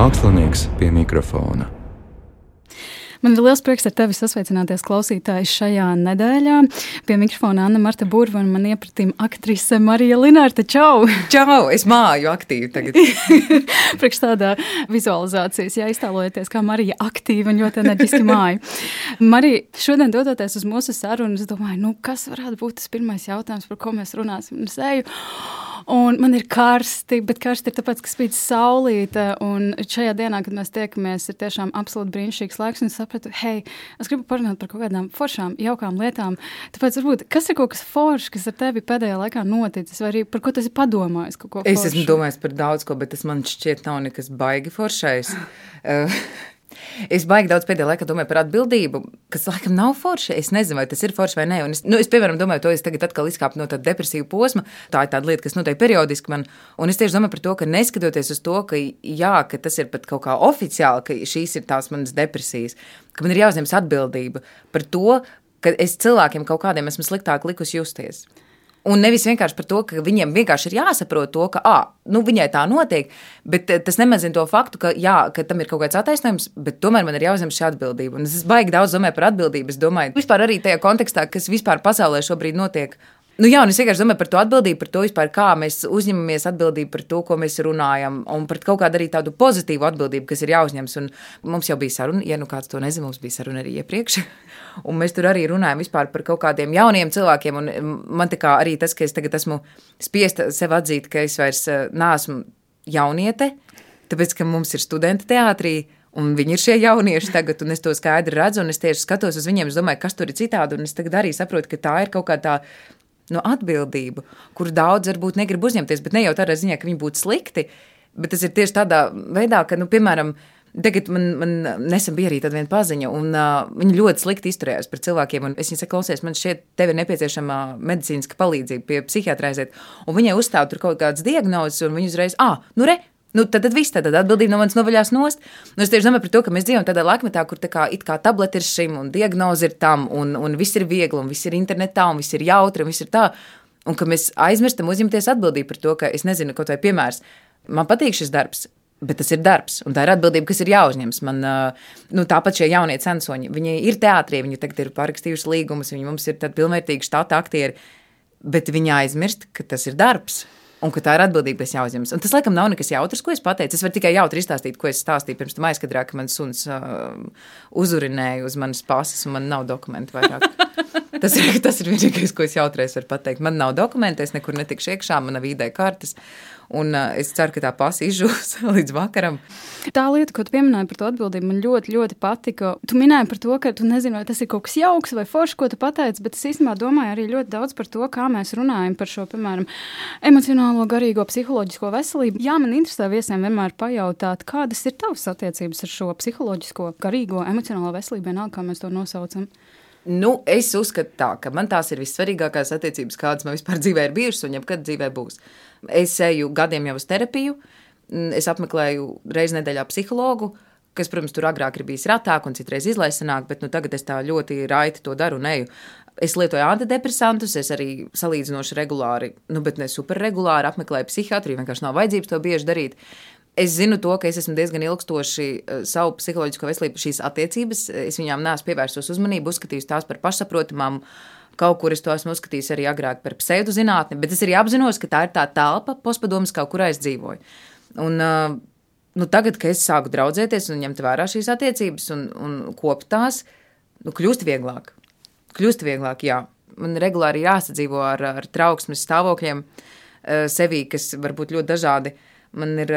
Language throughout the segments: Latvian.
Mākslinieks pie mikrofona. Man ir liels prieks ar tevi sasveicināties klausītāji šajā nedēļā. Pie mikrofona Anna Marta Burva un man iepratīm aktrise Marija Linārta. Čau! Čau! Es māju aktīvi tagad. Priekš tādā vizualizācijas, ja iztēlojaties, kā Marija aktīva un ļoti enerģiski māju. Marija, šodien dodoties uz mūsu sarunu, es domāju, nu, kas varētu būt tas pirmais jautājums, par ko mēs runāsim. Un es eju, Un man ir karsti, bet karsti ir tāpēc, ka spīd saulīte. Un šajā dienā, kad mēs tiekamies, ir tiešām absolūti brīnišķīgs laiks. Un es sapratu, hei, es gribu parunāt par kaut kādām foršām, jaukām lietām. Tāpēc, varbūt, kas ir kaut kas foršs, kas ar tevi pēdējā laikā noticis, vai arī par ko tu esi padomājis? Es esmu domājis par daudz ko, bet tas man šķiet nav nekas baigi foršais. Es baigi daudz pēdējā laikā domāju par atbildību, kas laikam nav forša. Es nezinu, vai tas ir forši vai nē. Un es, nu, es, piemēram, domāju, to es tagad atkal izkāpu no tāda depresīva posma. Tā ir tāda lieta, kas notiek periodiski man. Un es tieši domāju par to, ka neskatoties uz to, ka, jā, ka tas ir pat kaut kā oficiāli, ka šīs ir tās manas depresijas, ka man ir jāuzņemas atbildība par to, ka es cilvēkiem kaut kādiem esmu sliktāk likus justies. Un nevis vienkārši par to, ka viņiem vienkārši ir jāsaprot to, ka ah, nu, viņai tā notiek, bet eh, tas nemazina to faktu, ka, jā, ka tam ir kaut kāds attaisnojums, bet tomēr man ir jāuzņem šī atbildība. Un es baigi daudz domāju par atbildību. Es domāju, vispār arī tajā kontekstā, kas vispār pasaulē šobrīd notiek. Nu, jā, un es vienkārši domāju par to atbildību, par to, vispār, kā mēs uzņemamies atbildību par to, ko mēs runājam, un par kaut kādu arī tādu pozitīvu atbildību, kas ir jāuzņemas. Un mums jau bija saruna, ja nu kāds to nezina, mums bija saruna arī iepriekš. Un mēs tur arī runājam par kaut kādiem jauniem cilvēkiem. Un man tā kā arī tas, ka es tagad esmu spiesta sev atzīt, ka es vairs eh, neesmu jauniete, tāpēc ka mums ir studenti teātrī. Un viņi ir šie jaunieši tagad, un es to skaidri redzu, un es tieši skatos uz viņiem, es domāju, kas tur ir citādi. Un es tagad arī saprotu, ka tā ir kaut kāda tā no atbildību, kuru daudz varbūt negrib uzņemties, bet ne jau tādā ziņā, ka viņi būtu slikti, bet tas ir tieši tādā veidā, ka, nu, piemēram, Tagad man, man nesen bija arī tāda paziņa, un uh, viņa ļoti slikti izturējās pret cilvēkiem. Es viņai saku, klausies, man šķiet, tev ir nepieciešama medicīniska palīdzība pie psihiatra aiziet. Un viņai uzstāv tur kaut kādas diagnozes, un viņa uzreiz, ah, nu re, Nu, tad, tad viss tāda atbildība no manis novaļās nost. Nu, es tieši domāju par to, ka mēs dzīvojam tādā laikmetā, kur tā kā, kā tablete ir šim, un diagnoze ir tam, un, un viss ir viegli, un viss ir internetā, un viss ir jautri, un viss ir tā. Un ka mēs aizmirstam uzņemties atbildību par to, ka es nezinu, kaut vai piemērs, man patīk šis darbs. Bet tas ir darbs, un tā ir atbildība, kas ir jāuzņemas. Man, nu, tāpat šie jaunie censoņi, viņi ir teātrī, viņi tagad ir parakstījuši līgumus, viņi mums ir pilnvērtīgi štata aktieri, bet viņi aizmirst, ka tas ir darbs. Un ka tā ir atbildība, kas jāuzņemas. Un tas, laikam, nav nekas jautrs, ko es pateicu. Es varu tikai jautri izstāstīt, ko es stāstīju pirms tam aizkadrā, ka mans suns uh, uzurinēja uz manas pasas, un man nav dokumentu vairāk. tas, ir, tas ir vienīgais, ko es jautreiz varu pateikt. Man nav dokumentu, es nekur netikšu iekšā, man nav ID kartes. Un uh, es ceru, ka tā pasa izžūs līdz vakaram. Tā lieta, ko tu pieminēji par to atbildību, man ļoti, ļoti patika. Tu minēji par to, ka tu nezini, vai tas ir kaut kas jauks vai foršs, ko tu pateici, bet es īstenībā domāju arī ļoti daudz par to, kā mēs runājam par šo, piemēram, emocionālo, garīgo, psiholoģisko veselību. Jā, man interesē viesiem vienmēr pajautāt, kādas ir tavas attiecības ar šo psiholoģisko, garīgo, emocionālo veselību, vienalga, kā mēs to nosaucam. Nu, es uzskatu, tā, ka man tās ir vissvarīgākās attiecības, kādas man vispār dzīvē ir bijušas un jebkad dzīvē būs. Es eju gadiem jau uz terapiju, es apmeklēju reizi nedēļā psihologu, kas, protams, tur agrāk ir bijis retāk un citreiz izlaisanāk, bet nu, tagad es tā ļoti raiti to daru un eju. Es lietoju antidepresantus, es arī salīdzinoši regulāri, nu, bet ne superregulāri apmeklēju psihiatriju, vienkārši nav vajadzības to bieži darīt. Es zinu to, ka es esmu diezgan ilgstoši uh, savu psiholoģisko veselību, šīs attiecības, es viņām neesmu pievērsus uzmanību, uzskatījusi tās par pašsaprotamām. Kaut kur es to esmu uzskatījis arī agrāk par pseidozinātni, bet es arī apzinos, ka tā ir tā telpa, postpadomas, kaut kurā es dzīvoju. Un, uh, nu, tagad, kad es sāku draudzēties un ņemt vērā šīs attiecības un, un kopt tās, nu, kļūst vieglāk. Kļūst vieglāk, jā. Man regulāri jāsadzīvo ar, ar trauksmes stāvokļiem sevī, kas var būt ļoti dažādi. Man ir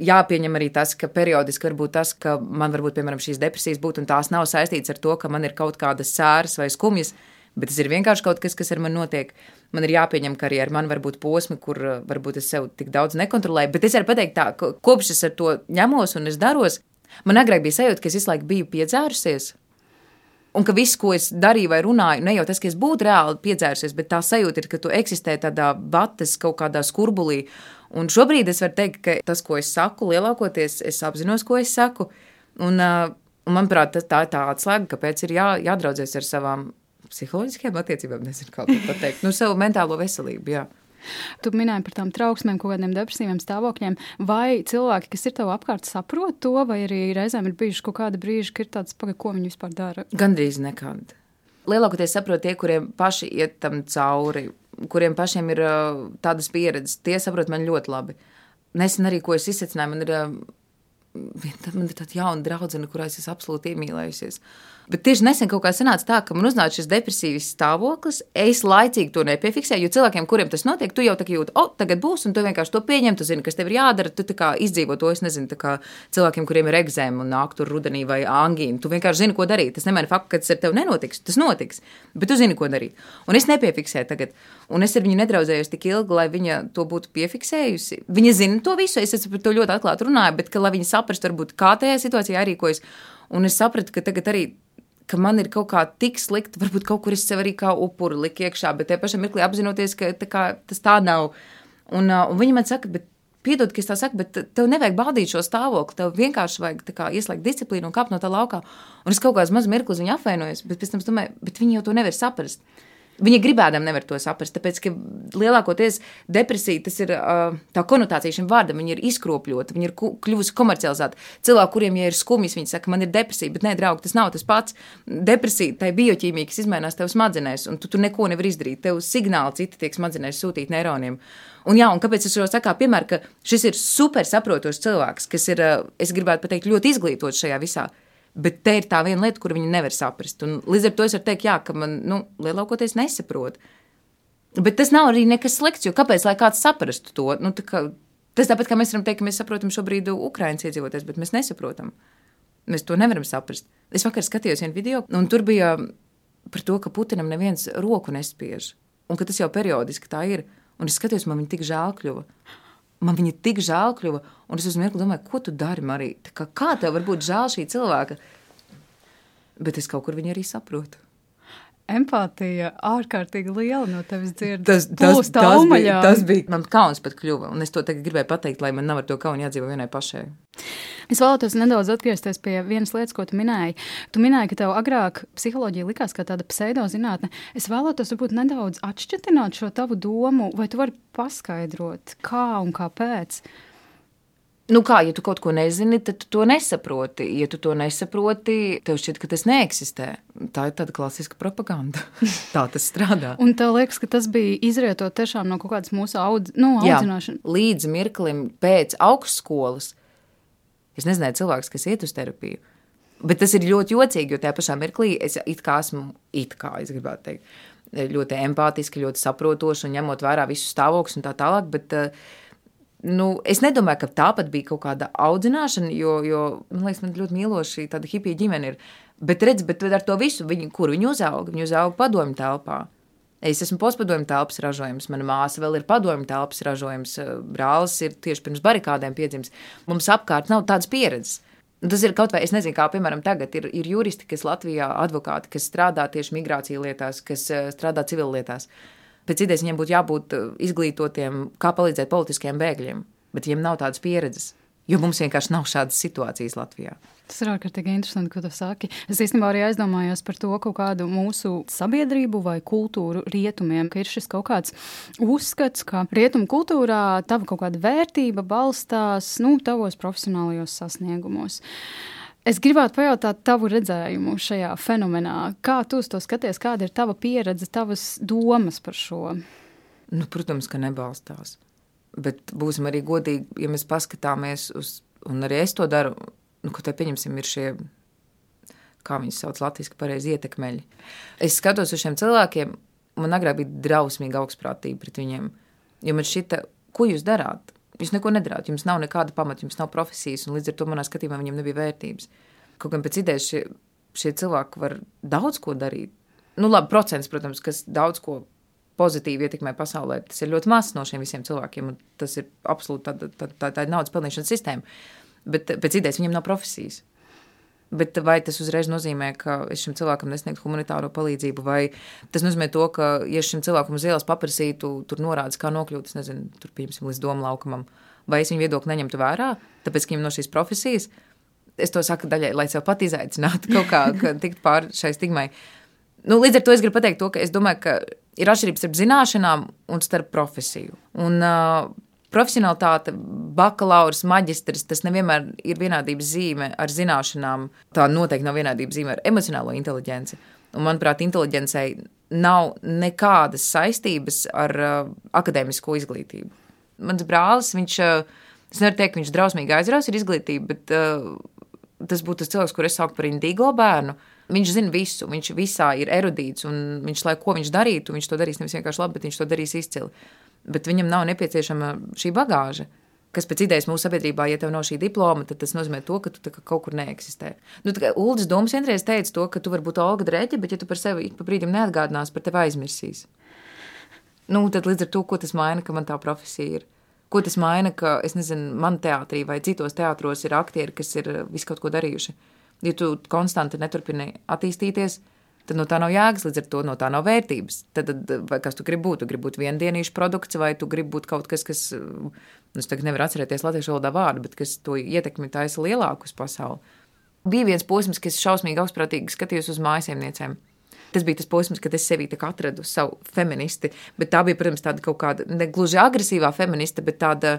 jāpieņem arī tas, ka periodiski var būt tas, ka man varbūt, piemēram, šīs depresijas būtu, un tās nav saistītas ar to, ka man ir kaut kādas sēras vai skumjas, bet tas ir vienkārši kaut kas, kas ar mani notiek. Man ir jāpieņem, ka arī ar mani var būt posmi, kur varbūt es sev tik daudz nekontrolēju, bet es varu pateikt tā, ka kopš es ar to ņemos un es daros, man agrāk bija sajūta, ka es visu laiku biju piedzērusies. Un ka viss, ko es darīju vai runāju, ne jau tas, ka es būtu reāli piedzērusies, bet tā sajūta ir, ka tu eksistē tādā batas kaut kādā skurbulī, Un šobrīd es varu teikt, ka tas, ko es saku, lielākoties es apzinos, ko es saku. Un, un manuprāt, tas, tā ir tā atslēga, kāpēc ir jā, jādraudzēs ar savām psiholoģiskajām attiecībām, nezinu, kā to pateikt, nu, savu mentālo veselību. Jā. Tu minēji par tām trauksmēm, kaut kādiem depresīviem stāvokļiem. Vai cilvēki, kas ir tev apkārt, saprot to, vai arī reizēm ir bijuši kaut kādi brīži, kad ir tāds, paga, ko viņi vispār dara? Gandrīz nekad. Lielākoties saprot tie, kuriem paši iet tam cauri, kuriem pašiem ir uh, tādas pieredzes. Tie saprot man ļoti labi. Nesen arī, ko es izsacināju, man ir, uh, man ir tāda jauna draudzene, kurā es esmu absolūti iemīlējusies. Bet tieši nesen kaut kā sanāca tā, ka man uznāca šis depresīvs stāvoklis. Es laicīgi to nepiefiksēju, jo cilvēkiem, kuriem tas notiek, tu jau tā kā jūti, o, tagad būs, un tu vienkārši to pieņem, tu zini, kas tev ir jādara. Tu kā izdzīvo to, es nezinu, kā cilvēkiem, kuriem ir egzēma un nāk tur rudenī vai angīna. Tu vienkārši zini, ko darīt. Tas nemaina faktu, ka tas ar tevi nenotiks. Tas notiks, bet tu zini, ko darīt. Un es nepiefiksēju tagad. Un es ar viņu nedraudzējos tik ilgi, lai viņa to būtu piefiksējusi. Viņa zina to visu, es par to ļoti atklāti runāju, bet, ka, lai viņa saprastu, varbūt kā tajā situācijā rīkojas. Un es sapratu, ka tagad arī ka man ir kaut kā tik slikti, varbūt kaut kur es sev arī kā upuri liku iekšā, bet tajā pašā mirklī apzinoties, ka tā kā, tas tā nav. Un, uh, un viņi man saka, bet Piedod, ka es tā saku, bet tev nevajag baudīt šo stāvokli. Tev vienkārši vajag kā, ieslēgt disciplīnu un kāpt no tā laukā. Un es kaut kādā mazā mirklī viņu apvainojos, bet pēc tam domāju, bet viņi jau to nevar saprast. Viņa gribēdam nevar to saprast, tāpēc, ka lielākoties depresija, tas ir tā konotācija šim vārdam, viņa ir izkropļota, viņa ir kļuvusi komercializēta. Cilvēki, kuriem ja ir skumjas, viņi saka, man ir depresija, bet nē, draugi, tas nav tas pats. Depresija, tai bioķīmija, kas izmainās tev smadzenēs, un tu tur neko nevari izdarīt. Tev signāli citi tiek smadzenēs sūtīt neironiem. Un, jā, un kāpēc es to saku? Piemēram, šis ir super saprotošs cilvēks, kas ir, es gribētu pateikt, ļoti izglītots šajā visā. Bet te ir tā viena lieta, kur viņi nevar saprast. Un līdz ar to es varu teikt, jā, ka man nu, lielākoties nesaprot. Bet tas nav arī nekas slikts, jo kāpēc lai kāds saprastu to? Nu, tā kā, tas tāpat kā mēs varam teikt, ka mēs saprotam šobrīd Ukraiņas iedzīvotājs, bet mēs nesaprotam. Mēs to nevaram saprast. Es vakar skatījos vienu video, un tur bija par to, ka Putinam neviens roku nespiež, un ka tas jau periodiski tā ir. Un es skatījos, man viņa tik žēl kļuva man viņa tik žēl kļuva. Un es uz mirkli domāju, ko tu dari, Marija? Kā, kā tev var būt žēl šī cilvēka? Bet es kaut kur viņu arī saprotu. Empātija ārkārtīgi liela no tevis dzird. Tas, tas, tas, bija, tas bija man kauns pat kļuva, un es to tagad gribēju pateikt, lai man nav ar to kaunu jādzīvo vienai pašai. Es vēlētos nedaudz atgriezties pie vienas lietas, ko tu minēji. Tu minēji, ka tev agrāk psiholoģija likās kā tāda pseidozinātne. Es vēlētos varbūt nedaudz atšķirt šo tavu domu, vai tu vari paskaidrot, kā un kāpēc. Nu kā, ja tu kaut ko nezini, tad tu to nesaproti. Ja tu to nesaproti, tev šķiet, ka tas neeksistē. Tā ir tāda klasiska propaganda. Tā tas strādā. Un tev liekas, ka tas bija izrietot tiešām no kaut kādas mūsu audz, nu, audzināšanas? Līdz mirklim pēc augstskolas Es nezināju, cilvēks, kas iet uz terapiju. Bet tas ir ļoti jocīgi, jo tajā pašā mirklī es it kā esmu, it kā es gribētu teikt, ļoti empātiski, ļoti saprotoši un ņemot vērā visu stāvokli un tā tālāk. Bet, nu, es nedomāju, ka tāpat bija kaut kāda audzināšana, jo, jo man liekas, man ļoti mīloši tāda hipija ģimene ir. Bet redz, bet ar to visu, viņi, kur viņi uzauga, viņi uzauga padomju telpā. Es esmu postpadomju telpas ražojums, mana māsa vēl ir padomju telpas ražojums, brālis ir tieši pirms barikādēm piedzimis. Mums apkārt nav tādas pieredzes. Tas ir kaut vai, es nezinu, kā piemēram tagad ir, ir juristi, kas Latvijā advokāti, kas strādā tieši migrācija lietās, kas strādā civillietās. Pēc idejas viņiem būtu jābūt izglītotiem, kā palīdzēt politiskiem bēgļiem, bet viņiem nav tādas pieredzes, jo mums vienkārši nav šādas situācijas Latvijā. Tas ir ārkārtīgi interesanti, ko tu saki. Es īstenībā arī aizdomājos par to kaut kādu mūsu sabiedrību vai kultūru rietumiem, ka ir šis kaut kāds uzskats, ka rietumu kultūrā tava kaut kāda vērtība balstās nu, tavos profesionālajos sasniegumos. Es gribētu pajautāt tavu redzējumu šajā fenomenā. Kā tu to skaties, kāda ir tava pieredze, tavas domas par šo? Nu, protams, ka nebalstās. Bet būsim arī godīgi, ja mēs paskatāmies uz, un arī es to daru, nu, ko te pieņemsim, ir šie, kā viņus sauc, latviešu pareizi ietekmeļi. Es skatos uz šiem cilvēkiem, man agrāk bija drausmīga augstprātība pret viņiem. Jo man šķita, ko jūs darāt? Jūs neko nedarāt, jums nav nekāda pamata, jums nav profesijas, un līdz ar to manā skatījumā viņiem nebija vērtības. Kaut gan pēc idejas šie, šie cilvēki var daudz ko darīt. Nu, labi, procents, protams, kas daudz ko pozitīvi ietekmē pasaulē, tas ir ļoti mazs no šiem visiem cilvēkiem, un tas ir absolūti tāda tā, tā, tā, tā naudas pelnīšanas sistēma bet pēc idejas viņam nav profesijas. Bet vai tas uzreiz nozīmē, ka es šim cilvēkam nesniegtu humanitāro palīdzību, vai tas nozīmē to, ka, ja šim cilvēkam uz ielas paprasītu, tur norādes, kā nokļūt, nezinu, tur pieņemsim līdz domu laukumam, vai es viņu viedokli neņemtu vērā, tāpēc, ka viņam no šīs profesijas, es to saku daļai, lai sev pat izaicinātu kaut kā, ka tikt pāri šai stigmai. Nu, līdz ar to es gribu pateikt, to, ka es domāju, ka ir atšķirības starp zināšanām un starp profesiju. Un, uh, profesionālitāte, bakalaura, maģistrs, tas nevienmēr ir vienādības zīme ar zināšanām. Tā noteikti nav vienādības zīme ar emocionālo inteligenci. Un, manuprāt, inteligencei nav nekādas saistības ar uh, akadēmisko izglītību. Mans brālis, viņš, uh, es nevaru teikt, viņš drausmīgi aizraujas ar izglītību, bet uh, tas būtu tas cilvēks, kurus es saucu par indīgo bērnu. Viņš zina visu, viņš visā ir erudīts, un viņš, lai ko viņš darītu, viņš to darīs nevis vienkārši labi, bet viņš to darīs izcili. Bet viņam nav nepieciešama šī bagāža. Kas pēc idejas mūsu sabiedrībā, ja tev nav šī diploma, tad tas nozīmē to, ka tu kaut kur neeksistē. Nu, Uldis Doms vienreiz teica to, ka tu vari būt Olga Dreģe, bet ja tu par sevi ik pa brīdim neatgādinās, par tevi aizmirsīs. Nu, tad līdz ar to, ko tas maina, ka man tā profesija ir. Ko tas maina, ka, es nezinu, man teātrī vai citos teātros ir aktieri, kas ir visu kaut ko darījuši. Ja tu konstanti neturpini attīstīties, tad no tā nav jēgas, līdz ar to no tā nav vērtības. Tad, tad kas tu gribi būt? Tu gribi būt viendienīšu produkts, vai tu gribi būt kaut kas, kas, nu, es tagad nevaru atcerēties latviešu valodā vārdu, bet kas to ietekmi taisa lielāku uz pasauli. Bija viens posms, kas šausmīgi augstprātīgi skatījos uz mājasēmniecēm. Tas bija tas posms, kad es sevī atradu savu feministi. Bet tā bija, protams, tāda kaut kāda ne gluži agresīvā feministe, bet tāda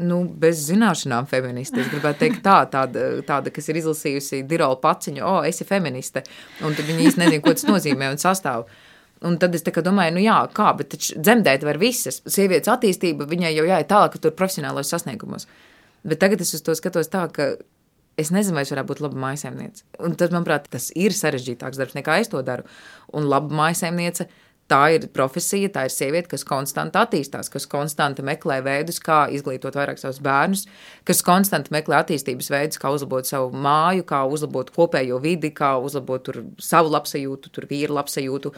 nu, bez zināšanām feministe. Es gribētu teikt, tā, tāda, tāda kas ir izlasījusi Dirola paciņu, o, oh, esi feministe. Un tad viņi īsti nezina, ko tas nozīmē un sastāv. Un tad es domāju, nu jā, kā, bet dzemdēt var visas. Sievietes attīstība, viņai jau jāiet tālāk, tur profesionālos sasniegumos. Bet tagad es uz to skatos tā, ka Es nezinu, vai es varētu būt laba maisaimniece. Un tas, manuprāt, tas ir sarežģītāks darbs nekā es to daru. Un laba maisaimniece tā ir profesija, tā ir sieviete, kas konstanti attīstās, kas konstanti meklē veidus, kā izglītot vairāk savus bērnus, kas konstanti meklē attīstības veidus, kā uzlabot savu māju, kā uzlabot kopējo vidi, kā uzlabot savu labsajūtu, tur vīru labsajūtu,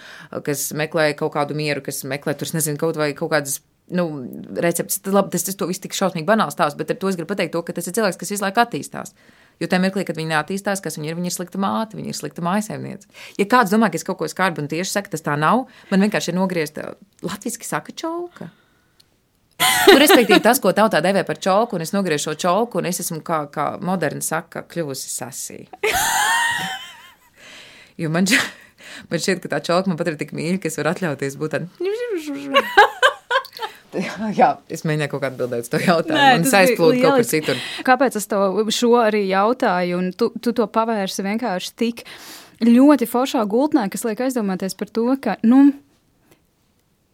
kas meklē kaut kādu mieru, kas meklē tur, nezinu, kaut vai kaut kādas nu, recepts. Labi, tas, tas viss tik šausmīgi banāls stāsts, bet ar to es gribu pateikt, to, ka tas ir cilvēks, kas visu laiku attīstās. Jo tajā mirklī, kad viņi neattīstās, kas viņi ir, viņi ir slikta māte, viņi ir slikta mājasēmniece. Ja kāds domā, ka es kaut ko skarbu un tieši saku, tas tā nav, man vienkārši ir nogriezta latviešu saka čauka. Nu, respektīvi, tas, ko tautā devē par čauku, un es nogriežu šo čauku, un es esmu, kā, kā moderni saka, kļuvusi sasīja. jo man, man šķiet, ka tā čauka man pat ir tik mīļa, ka es varu atļauties būt tāda. Jā, es mēģināju kaut kā atbildēt uz to jautājumu. Nē, un es aizplūdu kaut kur citur. Kāpēc es tev šo arī jautāju, un tu, tu to pavērsi vienkārši tik ļoti foršā gultnē, kas liek aizdomāties par to, ka, nu,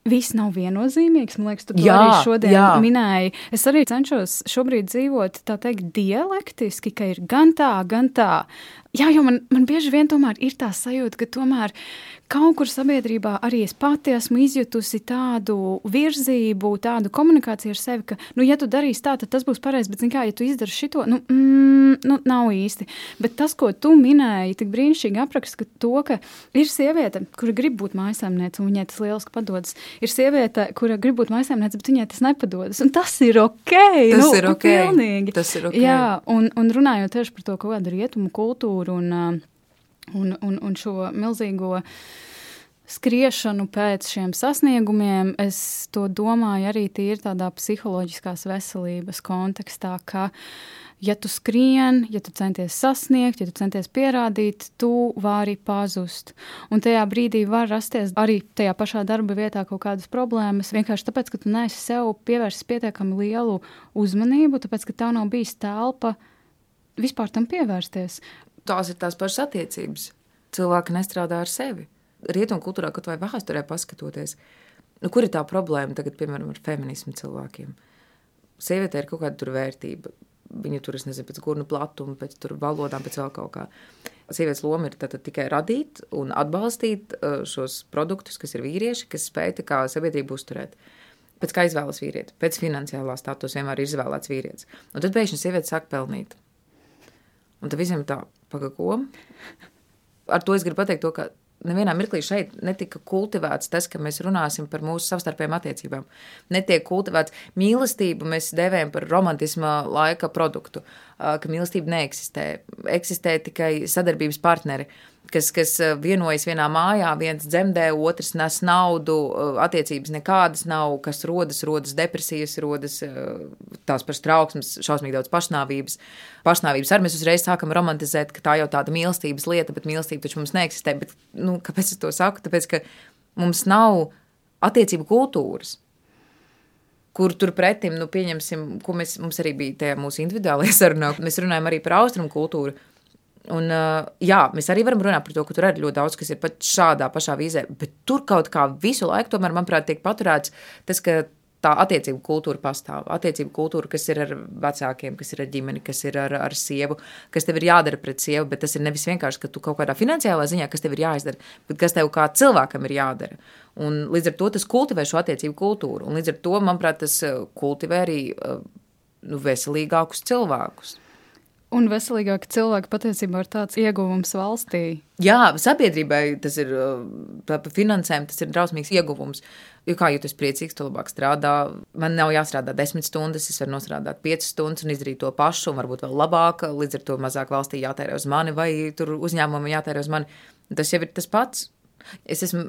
Viss nav viennozīmīgs. Man liekas, tu to jā, arī šodien jā. minēji. Es arī cenšos šobrīd dzīvot tā teikt dialektiski, ka ir gan tā, gan tā. Jā, jo man, man bieži vien ir tā sajūta, ka tomēr kaut kur sabiedrībā arī es pati esmu izjutusi tādu virzību, tādu komunikāciju ar sevi, ka, nu, ja tu darīsi tā, tad tas būs pareizi, bet, kā, ja tu izdari šito, nu, mm, nu, nav īsti. Bet tas, ko tu minēji, tik brīnišķīgi apraksta, ka to, ka ir sieviete, kura grib būt mājasēmniece, un viņai tas lieliski padodas. Ir sieviete, kura grib būt mājasēmniece, bet viņai tas nepadodas. Un tas ir ok. Tas nu, ir ok. Pilnīgi. Tas ir ok. Jā, un, un runājot tieši par to kaut kādu rietumu kultūru un uh, un, un, un šo milzīgo skriešanu pēc šiem sasniegumiem, es to domāju arī tīri tādā psiholoģiskās veselības kontekstā, ka, ja tu skrien, ja tu centies sasniegt, ja tu centies pierādīt, tu vari pazust. Un tajā brīdī var rasties arī tajā pašā darba vietā kaut kādas problēmas. Vienkārši tāpēc, ka tu neesi sev pievērsis pietiekami lielu uzmanību, tāpēc, ka tev nav bijis telpa vispār tam pievērsties tās ir tās pašas attiecības. Cilvēki nestrādā ar sevi. Rietumu kultūrā, kaut vai vēsturē paskatoties, nu, kur ir tā problēma tagad, piemēram, ar feminismu cilvēkiem? Sieviete ir kaut kāda vērtība. Viņa tur, es nezinu, pēc gurnu platuma, pēc valodām, pēc vēl kaut kā. Sievietes loma ir tātad tikai radīt un atbalstīt uh, šos produktus, kas ir vīrieši, kas spēj tā kā sabiedrību uzturēt. Pēc kā izvēlas vīrieti, pēc finansiālā statusa vienmēr ir izvēlēts vīrietis. Un tad pēkšņi sieviete sāk pelnīt. Un tad visiem tā, pagaidi, ko? Ar to es gribu pateikt, to, ka nevienā mirklī šeit netika kultivēts tas, ka mēs runāsim par mūsu savstarpējām attiecībām. Netiek kultivēts mīlestību, mēs devējam par romantisma laika produktu, ka mīlestība neeksistē. Eksistē tikai sadarbības partneri. Kas, kas eh, vienojas vienā mājā, viens dzemdē, otrs nes naudu, eh, attiecības nekādas nav, kas rodas, rodas depresijas, rodas eh, tās pašas trauksmes, šausmīgi daudz pašnāvības. Pašnāvības arī mēs uzreiz sākam romantizēt, ka tā jau tāda mīlestības lieta, bet mīlestība taču mums neeksistē. Bet, nu, kāpēc es to saku? Tāpēc, ka mums nav attiecību kultūras kur turpretim, nu, pieņemsim, ko mēs, mums arī bija tajā mūsu individuālajā sarunā, mēs runājam arī par austrumu kultūru. Un, jā, mēs arī varam runāt par to, ka tur ir ļoti daudz, kas ir pat šādā pašā vīzē, bet tur kaut kā visu laiku, tomēr, manuprāt, tiek paturēts tas, ka tā attiecību kultūra pastāv. Attiecību kultūra, kas ir ar vecākiem, kas ir ar ģimeni, kas ir ar, ar sievu, kas tev ir jādara pret sievu, bet tas ir nevis vienkārši, ka tu kaut kādā finansiālā ziņā, kas tev ir jāizdara, bet kas tev kā cilvēkam ir jādara. Un līdz ar to tas kultivē šo attiecību kultūru, un līdz ar to, manuprāt, tas kultivē arī nu, veselīgākus cilvēkus. Un veselīgāki cilvēki patiesībā ir tāds ieguvums valstī. Jā, sabiedrībai tas ir par finansēm, tas ir drausmīgs ieguvums. Jo kā esat priecīgs, tu labāk strādā. Man nav jāstrādā desmit stundas, es varu nostrādāt piecas stundas un izdarīt to pašu, un varbūt vēl labāk. Līdz ar to mazāk valstī jātērē uz mani, vai tur uzņēmumam jātērē uz mani. Tas jau ir tas pats. Es esmu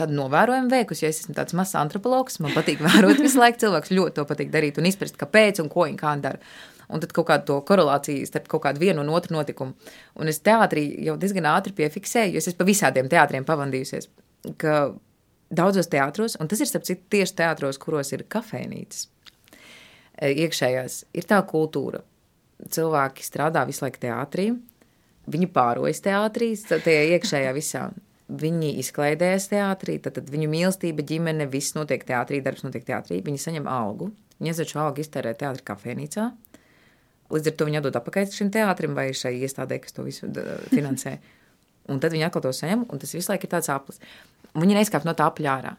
tādu novērojumu veikusi, jo es esmu tāds mazs antropologs. Man patīk vērot visu laiku. Cilvēks ļoti to patīk darīt un izprast, kāpēc un ko viņi kā dara un tad kaut kādu to korelāciju starp kaut kādu vienu un otru notikumu. Un es teātrī jau diezgan ātri piefiksēju, jo es pa visādiem teātriem pavandījusies, ka daudzos teātros, un tas ir starp citu tieši teātros, kuros ir kafejnīcas, e, iekšējās, ir tā kultūra. Cilvēki strādā visu laiku teātrī, viņi pārojas teātrī, tajā iekšējā visā. Viņi izklaidējas teātrī, tad, tad viņu mīlestība, ģimene, viss notiek teātrī, darbs notiek teātrī. Viņi saņem algu. Viņi aiziet šo algu iztērē teātrī kafejnīcā. Līdz ar to viņi atdod atpakaļ šim teātrim vai šai iestādē, kas to visu finansē. Un tad viņi atkal to saņem, un tas visu laiku ir tāds aplis. Viņi neizkāp no tā apļā ārā.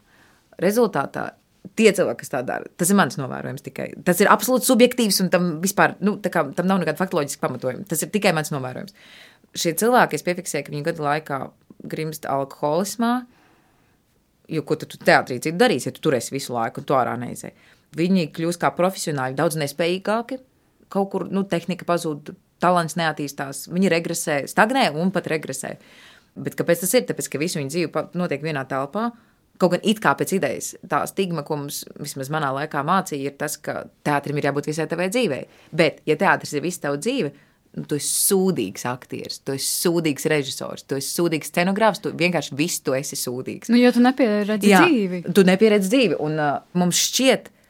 Rezultātā tie cilvēki, kas tā dara, tas ir mans novērojums tikai. Tas ir absolūti subjektīvs, un tam vispār nu, kā, tam nav nekāda faktoloģiska pamatojuma. Tas ir tikai mans novērojums. Šie cilvēki, es piefiksēju, ka viņi gadu laikā grimst alkoholismā, jo ko tu, tu teātrī citu darīsi, ja tu turēsi visu laiku un tu ārā neizēji. Viņi kļūst kā profesionāļi daudz nespējīgāki, kaut kur nu, tehnika pazūd, talants neattīstās, viņi regresē, stagnē un pat regresē. Bet kāpēc tas ir? Tāpēc, ka visu viņu dzīve notiek vienā telpā. Kaut gan it kā pēc idejas tā stigma, ko mums vismaz manā laikā mācīja, ir tas, ka teātrim ir jābūt visai tavai dzīvei. Bet, ja teātris ir visa tava dzīve, nu, tu esi sūdīgs aktieris, tu esi sūdīgs režisors, tu esi sūdīgs scenogrāfs, tu vienkārši viss tu esi sūdīgs. Nu, jo tu nepieredzi Jā, dzīvi. Tu nepieredzi dzīvi, un uh, mums šķiet, ka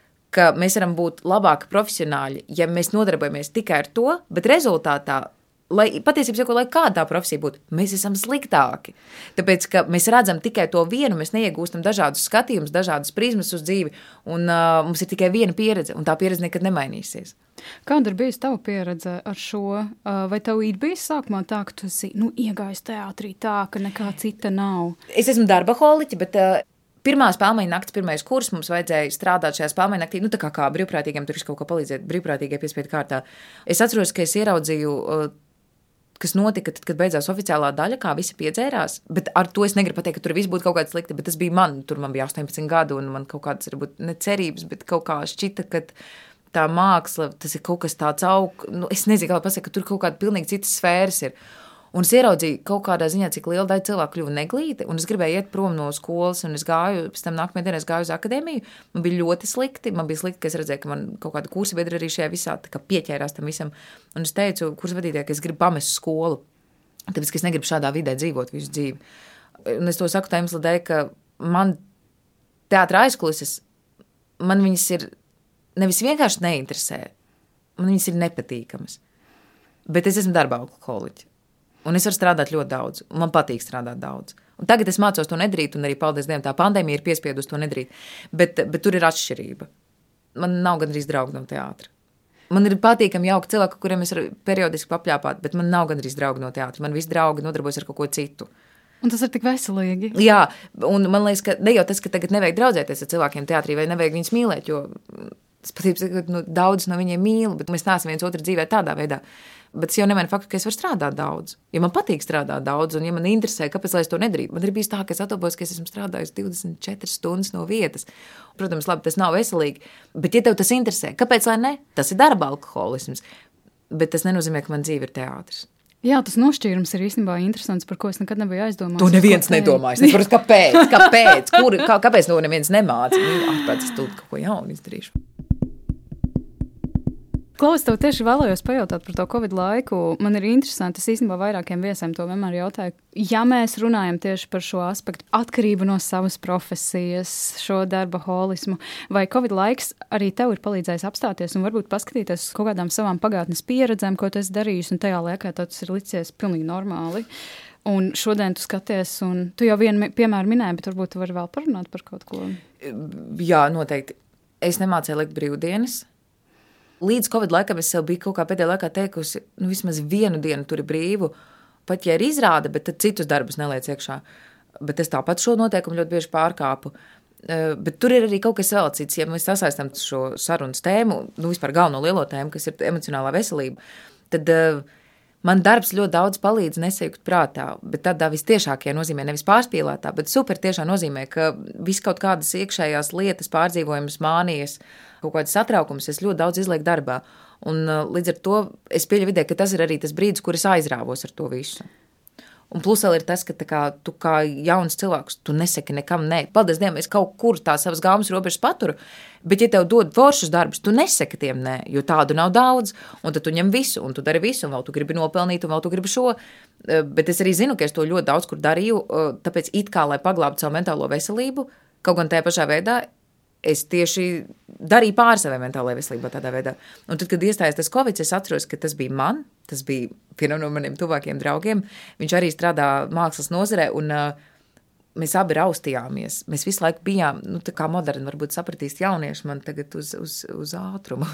mēs varam būt labāki profesionāļi, ja mēs nodarbojamies tikai ar to, bet rezultātā lai patiesībā lai kāda tā profesija būtu, mēs esam sliktāki. Tāpēc, ka mēs redzam tikai to vienu, mēs neiegūstam dažādus skatījumus, dažādas prizmas uz dzīvi, un uh, mums ir tikai viena pieredze, un tā pieredze nekad nemainīsies. Kāda ir bijusi tava pieredze ar šo? Vai tev ir bijis sākumā tā, ka tu esi nu, iegājis teātrī tā, ka nekā cita nav? Es esmu darba holiķa, bet uh, Pirmā spēļu naktis, pirmais kurs mums vajadzēja strādāt šajā spēļu naktī. Nu, tā kā, kā brīvprātīgiem tur kaut ko palīdzēt, brīvprātīgie piespiedu kārtā. Es atceros, ka es ieraudzīju. Uh, kas notika, tad, kad beidzās oficiālā daļa, kā visi piedzērās. Bet ar to es negribu pateikt, ka tur viss būtu kaut kāds slikti, bet tas bija man. Tur man bija 18 gadi, un man kaut kādas, varbūt, necerības, bet kaut kā šķita, ka tā māksla, tas ir kaut kas tāds augsts. Nu, es nezinu, kā pasakāt, ka tur kaut kāda pilnīgi citas sfēras ir. Un es ieraudzīju kaut kādā ziņā, cik liela daļa cilvēku kļuva neglīti, un es gribēju iet prom no skolas, un es gāju, pēc tam nākamajā dienā es gāju uz akadēmiju. Man bija ļoti slikti, man bija slikti, ka es redzēju, ka man kaut kāda kursa biedra arī šajā visā pieķērās tam visam. Un es teicu, kursa vadītājai, ka es gribu pamest skolu, tāpēc, ka es negribu šādā vidē dzīvot visu dzīvi. Un es to saku tā iemesla dēļ, ka man teātra aizkulises, man viņas ir nevis vienkārši neinteresē, man viņas ir nepatīkamas. Bet es esmu darba alkoholiķis. Un es varu strādāt ļoti daudz, un man patīk strādāt daudz. Un tagad es mācos to nedarīt, un arī paldies Dievam, tā pandēmija ir piespiedusi to nedarīt. Bet, bet tur ir atšķirība. Man nav gandrīz draugu no teātra. Man ir patīkami jauki cilvēki, kuriem es periodiski papļāpāt, bet man nav gandrīz draugu no teātra. Man visi draugi nodarbojas ar kaut ko citu. Un tas ir tik veselīgi. Jā, un man liekas, ka ne jau tas, ka tagad nevajag draudzēties ar cilvēkiem teātrī, vai nevajag viņus mīlēt, jo es patiesībā nu, daudz no viņiem mīlu, bet mēs neesam viens otru dzīvē tādā veidā. Bet tas jau nemaina faktu, ka es varu strādāt daudz. Ja man patīk strādāt daudz, un ja man interesē, kāpēc es to nedarītu, man ir bijis tā, ka es atopos, ka es esmu strādājis 24 stundas no vietas. Protams, labi, tas nav veselīgi, bet ja tev tas interesē, kāpēc lai ne? Tas ir darba alkoholisms. Bet tas nenozīmē, ka man dzīve ir teātris. Jā, tas nošķīrums ir īstenībā interesants, par ko es nekad nebiju aizdomājies. To neviens nedomājas. Es saprotu, kāpēc, kāpēc, kur, kā, kāpēc to neviens nemāca. Ah, pēc es tur kaut ko jaunu izdarīšu. Klaus, tev tieši vēlējos pajautāt par to Covid laiku. Man ir interesanti, es īstenībā vairākiem viesiem to vienmēr jautāju. Ja mēs runājam tieši par šo aspektu, atkarību no savas profesijas, šo darba holismu, vai Covid laiks arī tev ir palīdzējis apstāties un varbūt paskatīties uz kaut kādām savām pagātnes pieredzēm, ko tu esi darījis, un tajā laikā tas ir licies pilnīgi normāli. Un šodien tu skaties, un tu jau vienu piemēru minēji, bet varbūt tu vari vēl parunāt par kaut ko. Jā, noteikti. Es nemācīju likt brīvdienas līdz Covid laikam es sev biju kaut kā pēdējā laikā teikusi, nu, vismaz vienu dienu tur ir brīvu, pat ja ir izrāde, bet tad citus darbus neliec iekšā. Bet es tāpat šo noteikumu ļoti bieži pārkāpu. Eh, bet tur ir arī kaut kas vēl cits. Ja mēs sasaistām šo sarunas tēmu, nu vispār galveno lielo tēmu, kas ir emocionālā veselība, tad uh, man darbs ļoti daudz palīdz nesajūt prātā, bet tādā visciešākajā nozīmē, nevis pārspīlētā, bet super tiešā nozīmē, ka vis kaut kādas iekšējās lietas, pārdzīvojumas, mānijas, kaut kādas satraukumus es ļoti daudz izlieku darbā. Un, uh, līdz ar to es pieļauju vidē, ka tas ir arī tas brīdis, kur es aizrāvos ar to visu. Un plus vēl ir tas, ka kā, tu kā jauns cilvēks, tu nesaki nekam nē. Paldies Dievam, es kaut kur tā savas gaumas robežas paturu, bet ja tev dod foršus darbus, tu nesaki tiem nē, jo tādu nav daudz, un tad tu ņem visu, un tu dari visu, un vēl tu gribi nopelnīt, un vēl tu gribi šo. Uh, bet es arī zinu, ka es to ļoti daudz kur darīju, uh, tāpēc it kā, lai paglābtu savu mentālo veselību, kaut gan tajā pašā veidā es tieši darīju pāri savai mentālajai veselībai tādā veidā. Un tad, kad iestājās tas Covid, es atceros, ka tas bija man, tas bija vienam no maniem tuvākiem draugiem. Viņš arī strādā mākslas nozarē. Un, uh, mēs abi raustījāmies. Mēs visu laiku bijām, nu, tā kā moderni, varbūt sapratīs jaunieši man tagad uz, uz, uz ātrumu.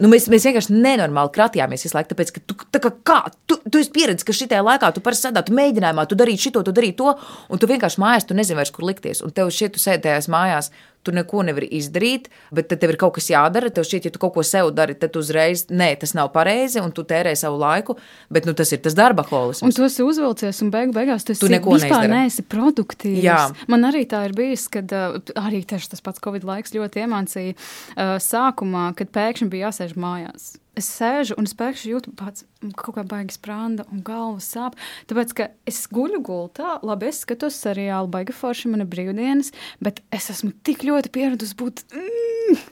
Nu, mēs, mēs vienkārši nenormāli kratījāmies visu laiku, tāpēc, ka tu, tā kā, kā, tu, tu esi pieredzējis, ka šitajā laikā tu parasti sēdētu mēģinājumā, tu darītu šito, tu darītu to, un tu vienkārši mājās, tu nezini vairs, kur likties. Un tev šeit tu sēdējās mājās, tu neko nevari izdarīt, bet tad tev ir kaut kas jādara. Tev šķiet, ja tu kaut ko sev dari, tad uzreiz, nē, tas nav pareizi, un tu tērē savu laiku. Bet nu, tas ir tas darba holisms. Un tu esi uzvilcies, un beig beigās tu neko vispār neesi produktīvs. Jā. Man arī tā ir bijis, kad arī tas pats Covid laiks ļoti iemācīja sākumā, kad pēkšņi bija jāsēž mājās es sēžu un es pēkšņi jūtu pats kaut kā baigi sprāda un galva sāp. Tāpēc, ka es guļu gultā, labi, es skatos seriālu, baigi forši man ir brīvdienas, bet es esmu tik ļoti pieradusi būt, mm,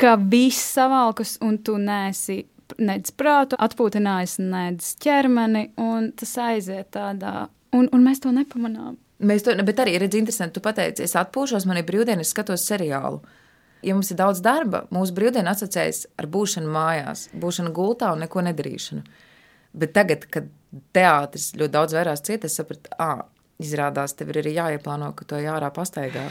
ka viss savalkus un tu nesi nedz prātu atpūtinājis, nedz ķermeni, un tas aiziet tādā, un, un mēs to nepamanām. Mēs to, bet arī redz interesanti, tu pateici, es atpūšos, man ir brīvdienas, skatos seriālu ja mums ir daudz darba, mūsu brīvdiena asociējas ar būšanu mājās, būšanu gultā un neko nedarīšanu. Bet tagad, kad teātris ļoti daudz vairāk cieta, es sapratu, ah, izrādās, tev ir arī jāieplāno, ka to jārā pastaigā.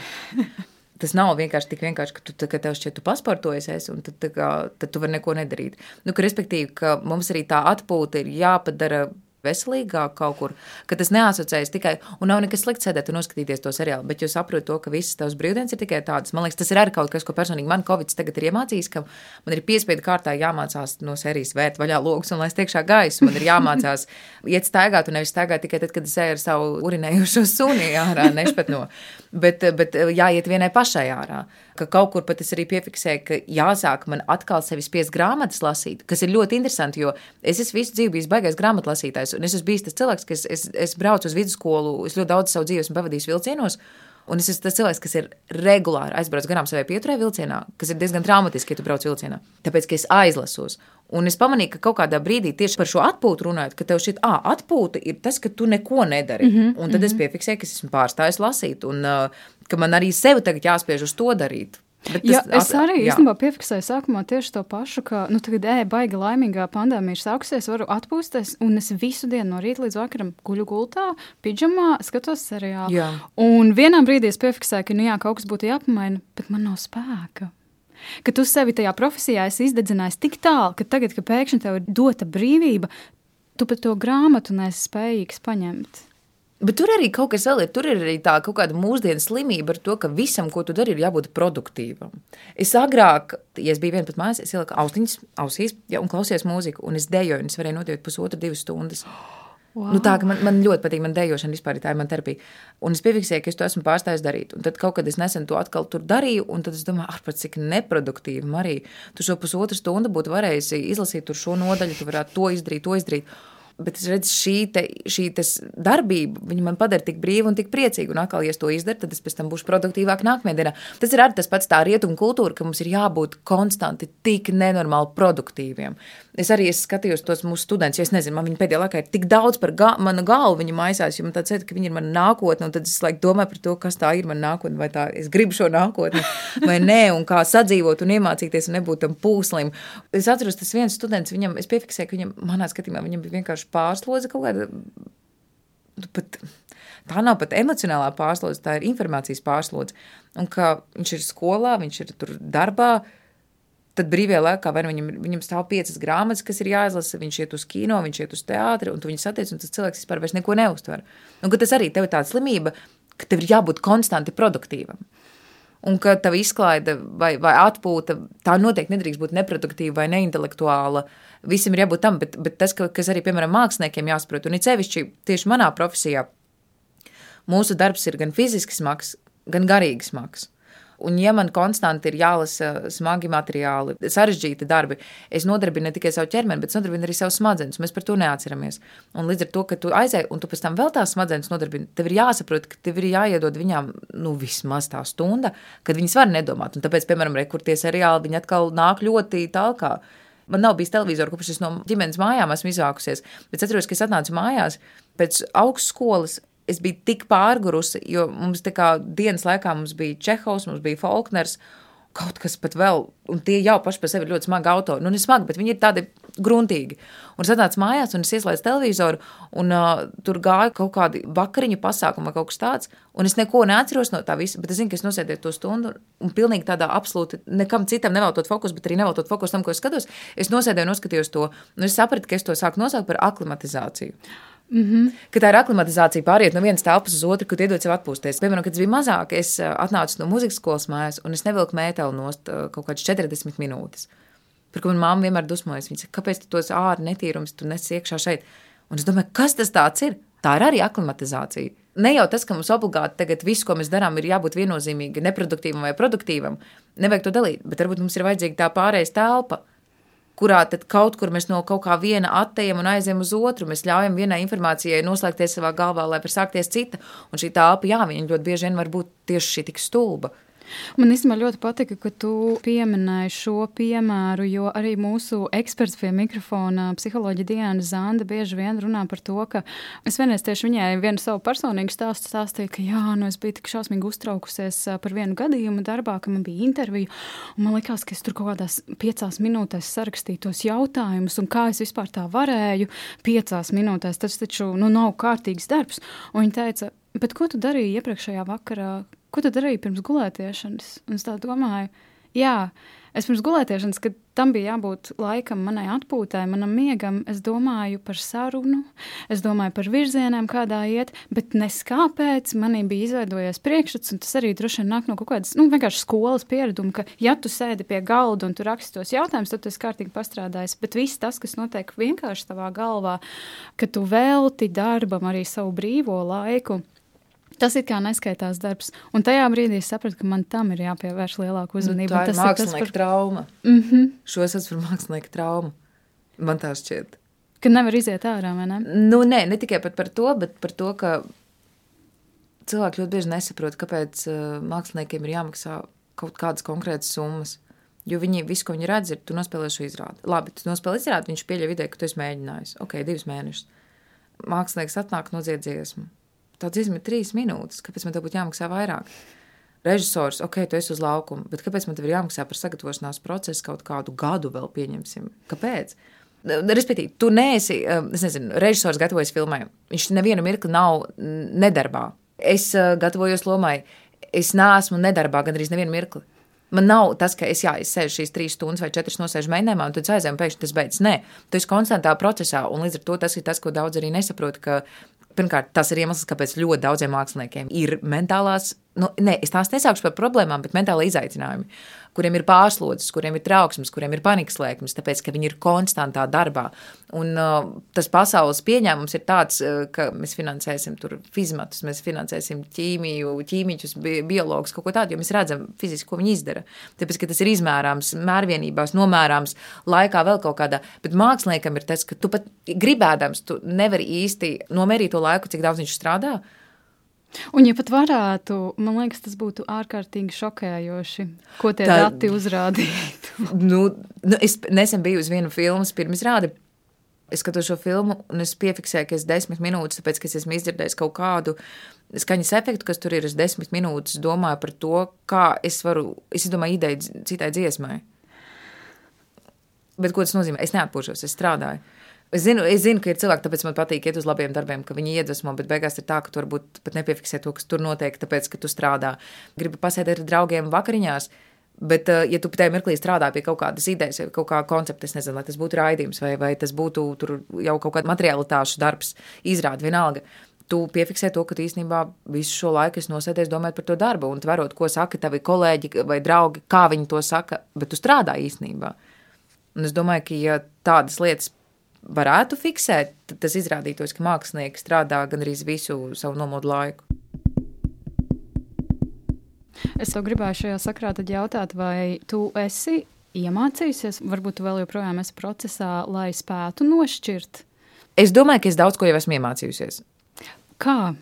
Tas nav vienkārši tik vienkārši, ka, tu, ka tev šķiet, tu pasportojies, un tad, kā, tad tu vari neko nedarīt. Nu, ka, respektīvi, ka mums arī tā atpūta ir jāpadara veselīgāk kaut kur, ka tas neasociējas tikai, un nav nekas slikts sēdēt un noskatīties to seriālu, bet jūs saprotat to, ka visas tavas brīvdienas ir tikai tādas. Man liekas, tas ir arī kaut kas, ko personīgi man Covid tagad ir iemācījis, ka man ir piespiedu kārtā jāmācās no sērijas vērt vaļā logus un laist iekšā gaisu. Man ir jāmācās iet staigāt un nevis staigāt tikai tad, kad es eju ar savu urinējušo suni ārā, nešpat no. Bet, bet jāiet vienai pašai ārā ka kaut kur pat es arī piefiksēju, ka jāsāk man atkal sevi spiest grāmatas lasīt, kas ir ļoti interesanti, jo es esmu visu dzīvi bijis baigais grāmatlasītājs, un es esmu bijis tas cilvēks, kas es, es braucu uz vidusskolu, es ļoti daudz savu dzīvi esmu pavadījis vilcienos. Un es esmu tas cilvēks, kas ir regulāri aizbraucis garām savai pieturē vilcienā, kas ir diezgan traumatiski, ja tu brauc vilcienā. Tāpēc, ka es aizlasos. Un es pamanīju, ka kaut kādā brīdī tieši par šo atpūtu runājot, ka tev šī atpūta ir tas, ka tu neko nedari. Mm -hmm, un tad mm -hmm. es mhm. piefiksēju, ka esmu pārstājis lasīt, un uh, ka man arī sev tagad jāspiež uz to darīt. Tas, es arī īstenībā piefiksēju sākumā tieši to pašu, ka, nu, tagad, ej, baigi laimīgā pandēmija ir sākusies, varu atpūsties, un es visu dienu no rīta līdz vakaram guļu gultā, pidžamā, skatos seriālu. Jā. Un vienā brīdī es piefiksēju, ka, nu, jā, kaut kas būtu jāpamaina, bet man nav spēka. Ka tu sevi tajā profesijā esi izdedzinājis tik tālu, ka tagad, kad pēkšņi tev ir dota brīvība, tu pat to grāmatu nesi spējīgs paņemt. Bet tur arī kaut kas vēl ir. Tur ir arī tā kaut kāda mūsdienu slimība ar to, ka visam, ko tu dari, ir jābūt produktīvam. Es agrāk, ja es biju viena pat mājās, es ieliku austiņas ausīs ja, un klausījos mūziku, un es dejoju, un es varēju nodot pusotru, divas stundas. Wow. Nu, tā, man, man ļoti patīk, man dejošana vispār tā ir mana terapija. Un es piefiksēju, ka es to esmu pārstājis darīt. Un tad kaut kad es nesen to atkal tur darīju, un tad es domāju, ah, pat cik neproduktīvi arī. Tu šo pusotru stundu būtu varējusi izlasīt tur šo nodaļu, tu varētu to izdarīt, to izdarīt. Bet es redzu, šī, te, šī darbība, man padara tik brīvu un tik priecīgu. Un atkal, ja es to izdaru, tad es pēc tam būšu produktīvāk nākamajā dienā. Tas ir arī tas pats tā rietumu kultūra, ka mums ir jābūt konstanti tik nenormāli produktīviem. Es arī es skatījos tos mūsu studentus, jo es nezinu, man viņa pēdējā laikā ir tik daudz par ga manu galvu, viņa maisās, jo man tāds ir, ka viņi ir mana nākotne, tad es laik domāju par to, kas tā ir mana nākotne, vai tā es gribu šo nākotni, vai nē, un kā sadzīvot un iemācīties un nebūt tam pūslim. Es atceros, tas viens students, viņam, es piefiksēju, ka viņam, manā skatījumā, viņam bija vienkārši pārslodze kaut kāda, nu, pat, tā nav pat emocionālā pārslodze, tā ir informācijas pārslodze, un ka viņš ir skolā, viņš ir tur darbā, Tad brīvajā laikā nu viņam, viņam stāv piecas grāmatas, kas ir jāizlasa, viņš iet uz kino, viņš iet uz teātri, un tu viņu satiec, un tas cilvēks vispār neuztver. Un tas arī tev ir tāda slimība, ka tev ir jābūt konstanti produktīvam. Un ka tava izklaide vai, vai atpūta, tā noteikti nedrīkst būt neproduktīva vai neintelektuāla. Visam ir jābūt tam, bet, bet tas, ka, kas arī, piemēram, māksliniekiem jāsaprot, un it sevišķi tieši manā profesijā, mūsu darbs ir gan fiziski smags, gan garīgi smags. Un, ja man konstanti ir jālasa smagi materiāli, sarežģīti darbi, es nodarbinu ne tikai savu ķermeni, bet nodarbinu arī savus smadzenes. Mēs par to neatceramies. Un līdz ar to, ka tu aizēji, un tu pēc tam vēl tās smadzenes nodarbini, tev ir jāsaprot, ka tev ir jāiedod viņām nu, vismaz tā stunda, kad viņas var nedomāt. Un tāpēc, piemēram, rekurtie seriāli, viņi atkal nāk ļoti tālāk. Man nav bijis televizors, kopš es no ģimenes mājām esmu izvākusies. Bet es atceros, ka es atnācu mājās pēc augstskolas es biju tik pārgurusi, jo mums tā kā dienas laikā mums bija Čehovs, mums bija Falkners, kaut kas pat vēl, un tie jau paši par sevi ir ļoti smagi autori. Nu, ne smagi, bet viņi ir tādi gruntīgi. Un es atnācu mājās, un es ieslēdzu televizoru, un uh, tur gāja kaut kādi vakariņu pasākumi vai kaut kas tāds, un es neko neatceros no tā visa, bet es zinu, ka es nosēdēju to stundu, un pilnīgi tādā absolūti nekam citam neveltot fokus, bet arī neveltot fokus tam, ko es skatos. Es nosēdēju noskatījos to, un es sapratu, ka es to sāku nosaukt par aklimatizāciju. Mm -hmm. Ka tā ir aklimatizācija pāriet no vienas telpas uz otru, kad iedod sev atpūsties. Piemēram, kad es biju mazāk, es atnācu no muzikas skolas mājās, un es nevilku mēteli nost kaut kādas 40 minūtes. Par ko manā māte vienmēr dusmojas. Viņa saka, kāpēc tu tos ārā netīrumus tu nes iekšā šeit? Un es domāju, kas tas ir? Tā ir arī aklimatizācija. Ne jau tas, ka mums obligāti tagad viss, ko mēs darām, ir jābūt viennozīmīgi neproduktīvam vai produktīvam. Nevajag to dalīt, bet varbūt mums ir vajadzīga tā pārējais telpa kurā tad kaut kur mēs no kaut kā viena attējam un aizējam uz otru. Mēs ļaujam vienai informācijai noslēgties savā galvā, lai var sākties cita. Un šī telpa, jā, viņa ļoti bieži vien var būt tieši šī tik stulba. Man īstenībā ļoti patika, ka tu pieminēji šo piemēru, jo arī mūsu eksperts pie mikrofona, psiholoģija Diana Zanda, bieži vien runā par to, ka es vienreiz tieši viņai vienu savu personīgu stāstu stāstīju, ka jā, nu es biju tik šausmīgi uztraukusies par vienu gadījumu darbā, ka man bija intervija, un man likās, ka es tur kaut kādās piecās minūtēs sarakstīju tos jautājumus, un kā es vispār tā varēju piecās minūtēs, tas taču nu, nav kārtīgs darbs. Un viņa teica, bet ko tu darīji iepriekšējā vakarā, ko tu darīji pirms gulētiešanas? Un es tā domāju, jā, es pirms gulētiešanas, kad tam bija jābūt laikam manai atpūtai, manam miegam, es domāju par sarunu, es domāju par virzieniem, kādā iet, bet nes kāpēc manī bija izveidojies priekšstats, un tas arī droši vien nāk no kaut kādas, nu, vienkārši skolas piereduma, ka, ja tu sēdi pie galda un tu raksti tos jautājumus, tad tu esi kārtīgi pastrādājis, bet viss tas, kas notiek vienkārši tavā galvā, ka tu velti darbam arī savu brīvo laiku, Tas ir kā neskaitās darbs. Un tajā brīdī es sapratu, ka man tam ir jāpievērš lielāka uzmanība. Nu, tā ir mākslinieka par... trauma. Mm -hmm. Šo es esmu par mākslinieka traumu. Man tā šķiet. Ka nevar iziet ārā, vai ne? Nu, nē, ne tikai par to, bet par to, ka cilvēki ļoti bieži nesaprot, kāpēc uh, māksliniekiem ir jāmaksā kaut kādas konkrētas summas. Jo viņi visu, ko viņi redz, ir, tu nospēlē šo izrādi. Labi, tu nospēlē izrādi, viņš pieļauj vidē, ka tu esi mēģinājis. Ok, divus mēnešus. Mākslinieks atnāk nodzied dziesmu tā dziesma ir trīs minūtes, kāpēc man te būtu jāmaksā vairāk? Režisors, ok, tu esi uz laukuma, bet kāpēc man te ir jāmaksā par sagatavošanās procesu kaut kādu gadu vēl pieņemsim? Kāpēc? Respektīvi, tu neesi, um, es nezinu, režisors gatavojas filmai. Viņš nevienu mirkli nav nedarbā. Es uh, gatavojos lomai, es neesmu nedarbā gandrīz nevienu mirkli. Man nav tas, ka es, jā, es sēžu šīs trīs stundas vai četras nosēžu mēģinājumā, un tad aizēju, un pēkšņi tas beidzas. Nē, tu esi konstantā procesā, un līdz ar to tas ir tas, ko daudz arī nesaprot, ka Pirmkārt, tas ir iemesls, kāpēc ļoti daudziem māksliniekiem ir mentālās nu, ne, es tās nesaukšu par problēmām, bet mentāli izaicinājumi, kuriem ir pārslodzes, kuriem ir trauksmes, kuriem ir panikas lēkmes, tāpēc, ka viņi ir konstantā darbā. Un uh, tas pasaules pieņēmums ir tāds, uh, ka mēs finansēsim tur fizmatus, mēs finansēsim ķīmiju, ķīmiķus, bi biologus, kaut ko tādu, jo mēs redzam fiziski, ko viņi izdara. Tāpēc, ka tas ir izmērāms, mērvienībās, nomērāms, laikā vēl kaut kādā. Bet māksliniekam ir tas, ka tu pat gribēdams, tu nevari īsti nomērīt to laiku, cik daudz viņš strādā. Un, ja pat varētu, man liekas, tas būtu ārkārtīgi šokējoši, ko tie Tā, dati uzrādītu. nu, nu, es nesen biju uz vienu filmu pirmizrādi. Es skatos šo filmu, un es piefiksēju, ka es desmit minūtes, tāpēc, ka es esmu izdzirdējis kaut kādu skaņas efektu, kas tur ir. Es desmit minūtes domāju par to, kā es varu, es domāju, ideju citai dziesmai. Bet ko tas nozīmē? Es neatpūšos, es strādāju. Es zinu, es zinu, ka ir cilvēki, tāpēc man patīk iet uz labiem darbiem, ka viņi iedvesmo, bet beigās ir tā, ka tu varbūt pat nepiefiksē to, kas tur notiek, tāpēc, ka tu strādā. Gribu pasēdēt ar draugiem vakariņās. Bet, eh, ja tu tajā mirklī strādā pie kaut kādas idejas, vai kaut kā koncepta, es nezinu, lai tas būtu raidījums, vai, vai tas būtu jau kaut kāda materiālitāšu darbs, izrāda vienalga, tu piefiksē to, ka īstenībā visu šo laiku es nosēdies domājot par to darbu un tverot, ko saka tavi kolēģi vai draugi, kā viņi to saka, bet tu strādā īstenībā. Un es domāju, ka ja tādas lietas varētu fiksēt, tad tas izrādītos, ka mākslinieki strādā gan arī visu savu nomodu laiku. Es tev gribēju šajā sakrā jautāt, vai tu esi iemācījusies, varbūt tu vēl joprojām esi procesā, lai spētu nošķirt? Es domāju, ka es daudz ko jau esmu iemācījusies. Kā?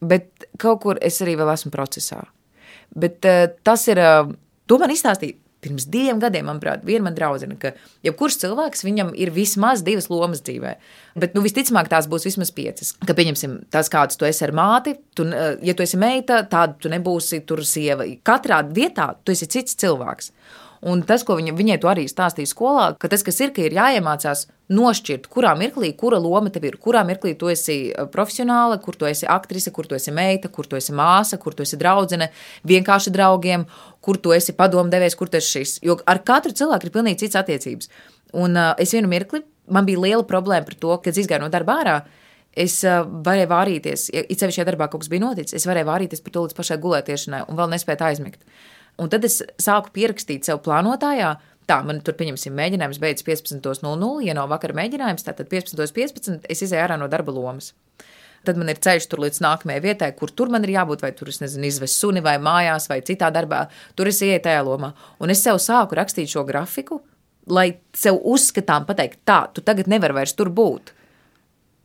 Bet kaut kur es arī vēl esmu procesā. Bet uh, tas ir, uh, to man izstāstīja pirms diviem gadiem, manuprāt, viena man draudzene, ka jebkurš cilvēks viņam ir vismaz divas lomas dzīvē. Bet, nu, visticamāk, tās būs vismaz piecas. Ka, pieņemsim, tas, kāds tu esi ar māti, tu, eh, ja tu esi meita, tāda tu nebūsi tur sieva. Katrā vietā tu esi cits cilvēks. Un tas, ko viņa, viņai to arī stāstīja skolā, ka tas, kas ir, ka ir jāiemācās nošķirt, kurā mirklī, kura loma tev ir, kurā mirklī tu esi eh, profesionāla, kur tu esi aktrise, kur tu esi meita, kur tu esi māsa, kur tu esi draudzene, vienkārši draugiem, kur tu esi padomdevējs, kur tu esi šis. Jo ar katru cilvēku ir pilnīgi cits attiecības. Un uh, es vienu mirkli, man bija liela problēma par to, kad es izgāju no darba ārā. Es uh, varēju vārīties, ja it sevišķi, ja darbā kaut kas bija noticis, es varēju vārīties par to līdz pašai gulētiešanai un vēl nespēt aizmigt. Un tad es sāku pierakstīt sev plānotājā, Tā, man tur, pieņemsim, mēģinājums beidzas 15.00. Ja nav vakara mēģinājums, tad 15.15. 15, es izēju ārā no darba lomas. Tad man ir ceļš tur līdz nākamajai vietai, kur tur man ir jābūt, vai tur es nezinu, izvest suni, vai mājās, vai citā darbā. Tur es ieeju tajā lomā. Un es sev sāku rakstīt šo grafiku, lai sev uzskatām, pateikt, tā, tu tagad nevari vairs tur būt.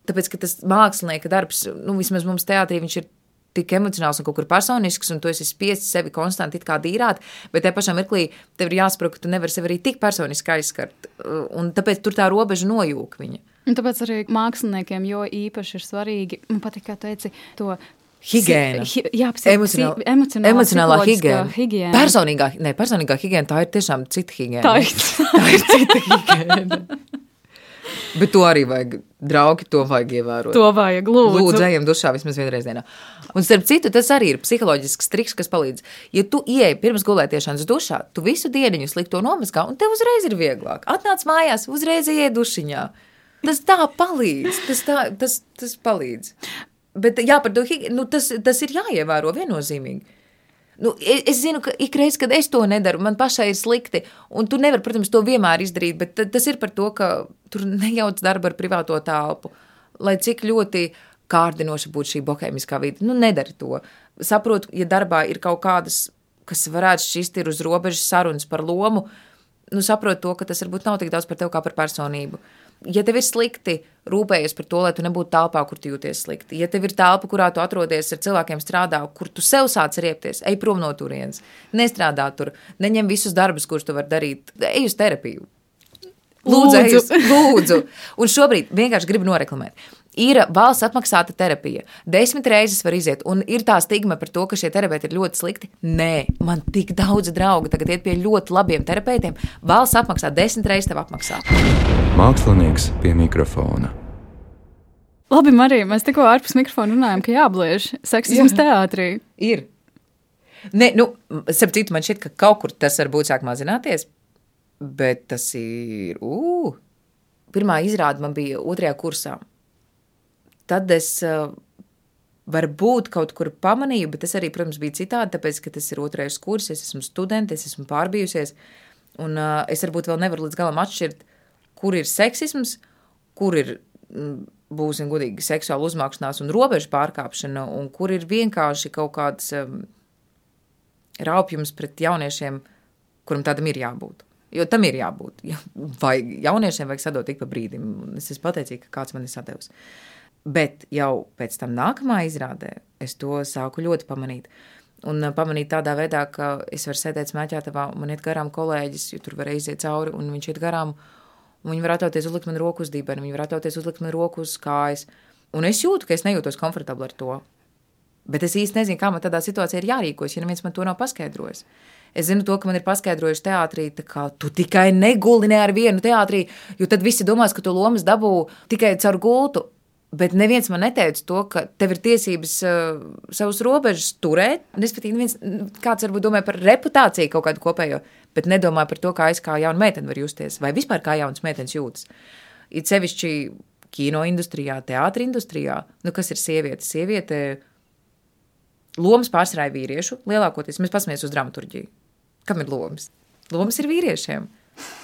Tāpēc, ka tas mākslinieka darbs, nu, vismaz mums teātrī, viņš ir tik emocionāls un kaut kur personisks, un tu esi spiests sevi konstanti dīrāt, bet tajā pašā mirklī tev ir jāsaprot, ka tu nevari sevi arī tik personiski aizskart. Un tāpēc tur tā robeža nojūg viņa. Un tāpēc arī māksliniekiem jo īpaši ir svarīgi, man patīk, kā teici, to Higiēna. Hi, jā, psi, emocionālā, emocionālā higiēna. higiēna. Personīgā, ne, personīgā higiēna, tā ir tiešām cita higiēna. Tā ir, tā ir cita higiēna. Bet to arī vajag, draugi, to vajag ievērot. To vajag, lūdzu. Lūdzu, ejam dušā vismaz vienreiz dienā. Un starp citu, tas arī ir psiholoģisks triks, kas palīdz. Ja tu ieej pirms gulētiešanas dušā, tu visu dienu slikto nomazgā, un tev uzreiz ir vieglāk. Atnāc mājās, uzreiz iej dušiņā. Tas tā palīdz, tas, tā, tas, tas palīdz. Bet jā, par to nu, tas, tas ir jāievēro viennozīmīgi. Nu, es, es zinu, ka ik reiz, kad es to nedaru, man pašai ir slikti. Un tu nevari, protams, to vienmēr izdarīt, bet tas ir par to, ka tur nejauc darbu ar privāto telpu. Lai cik ļoti kārdinoša būtu šī bohēmiskā vide, nu, nedari to. Saprotu, ja darbā ir kaut kādas, kas varētu šķist ir uz robežas sarunas par lomu, nu, saprotu to, ka tas varbūt nav tik daudz par tevi kā par personību ja tev ir slikti, rūpējies par to, lai tu nebūtu telpā, kur tu jūties slikti. Ja tev ir telpa, kurā tu atrodies ar cilvēkiem, strādā, kur tu sev sāc riepties, ej prom no turienes, nestrādā tur, neņem visus darbus, kurus tu vari darīt, ej uz terapiju. Lūdzu, lūdzu. lūdzu. Un šobrīd vienkārši gribu noreklamēt ir valsts atmaksāta terapija. Desmit reizes var iziet, un ir tā stigma par to, ka šie terapeiti ir ļoti slikti. Nē, man tik daudz draugu tagad iet pie ļoti labiem terapeitiem. Valsts apmaksā desmit reizes tev apmaksā. Mākslinieks pie mikrofona. Labi, Marija, mēs tikko ārpus mikrofona runājām, ka jābliež seksisms Jā. teātrī. Ir. Ne, nu, Sapratu, man šķiet, ka kaut kur tas varbūt sāk mazināties, bet tas ir. Uh, pirmā izrāde man bija otrajā kursā tad es uh, varbūt kaut kur pamanīju, bet tas arī, protams, bija citādi, tāpēc, ka tas ir otrais kurs, es esmu studente, es esmu pārbijusies, un uh, es varbūt vēl nevaru līdz galam atšķirt, kur ir seksisms, kur ir, mm, būsim godīgi, seksuāla uzmākšanās un robežu pārkāpšana, un kur ir vienkārši kaut kāds um, raupjums pret jauniešiem, kuram tādam ir jābūt. Jo tam ir jābūt. Vai jauniešiem vajag sadot ik pa brīdim. Es esmu pateicīga, ka kāds man ir sadevis. Bet jau pēc tam nākamā izrādē es to sāku ļoti pamanīt. Un pamanīt tādā veidā, ka es varu sēdēt smēķētavā, man iet garām kolēģis, jo tur var iziet cauri, un viņš iet garām, viņi var atļauties uzlikt man roku uz dibeni, viņi var atļauties uzlikt man roku uz kājas. Un es jūtu, ka es nejūtos komfortabli ar to. Bet es īsti nezinu, kā man tādā situācijā ir jārīkojas, ja neviens man to nav paskaidrojis. Es zinu to, ka man ir paskaidrojuši teātrī, ka tu tikai neguli ne ar vienu teātrī, jo tad visi domās, ka tu lomas dabū tikai caur gultu. Bet neviens man neteica to, ka tev ir tiesības uh, savus robežas turēt. Respektīvi, viens, kāds varbūt domā par reputāciju kaut kādu kopējo, bet nedomā par to, kā es kā jauna meitene var justies, vai vispār kā jaunas meitenes jūtas. It sevišķi kino industrijā, teātris industrijā, nu, kas ir sieviete. Sieviete lomas pārsvarā ir vīriešu, lielākoties mēs pasmies uz dramaturģiju. Kam ir lomas? Lomas ir vīriešiem.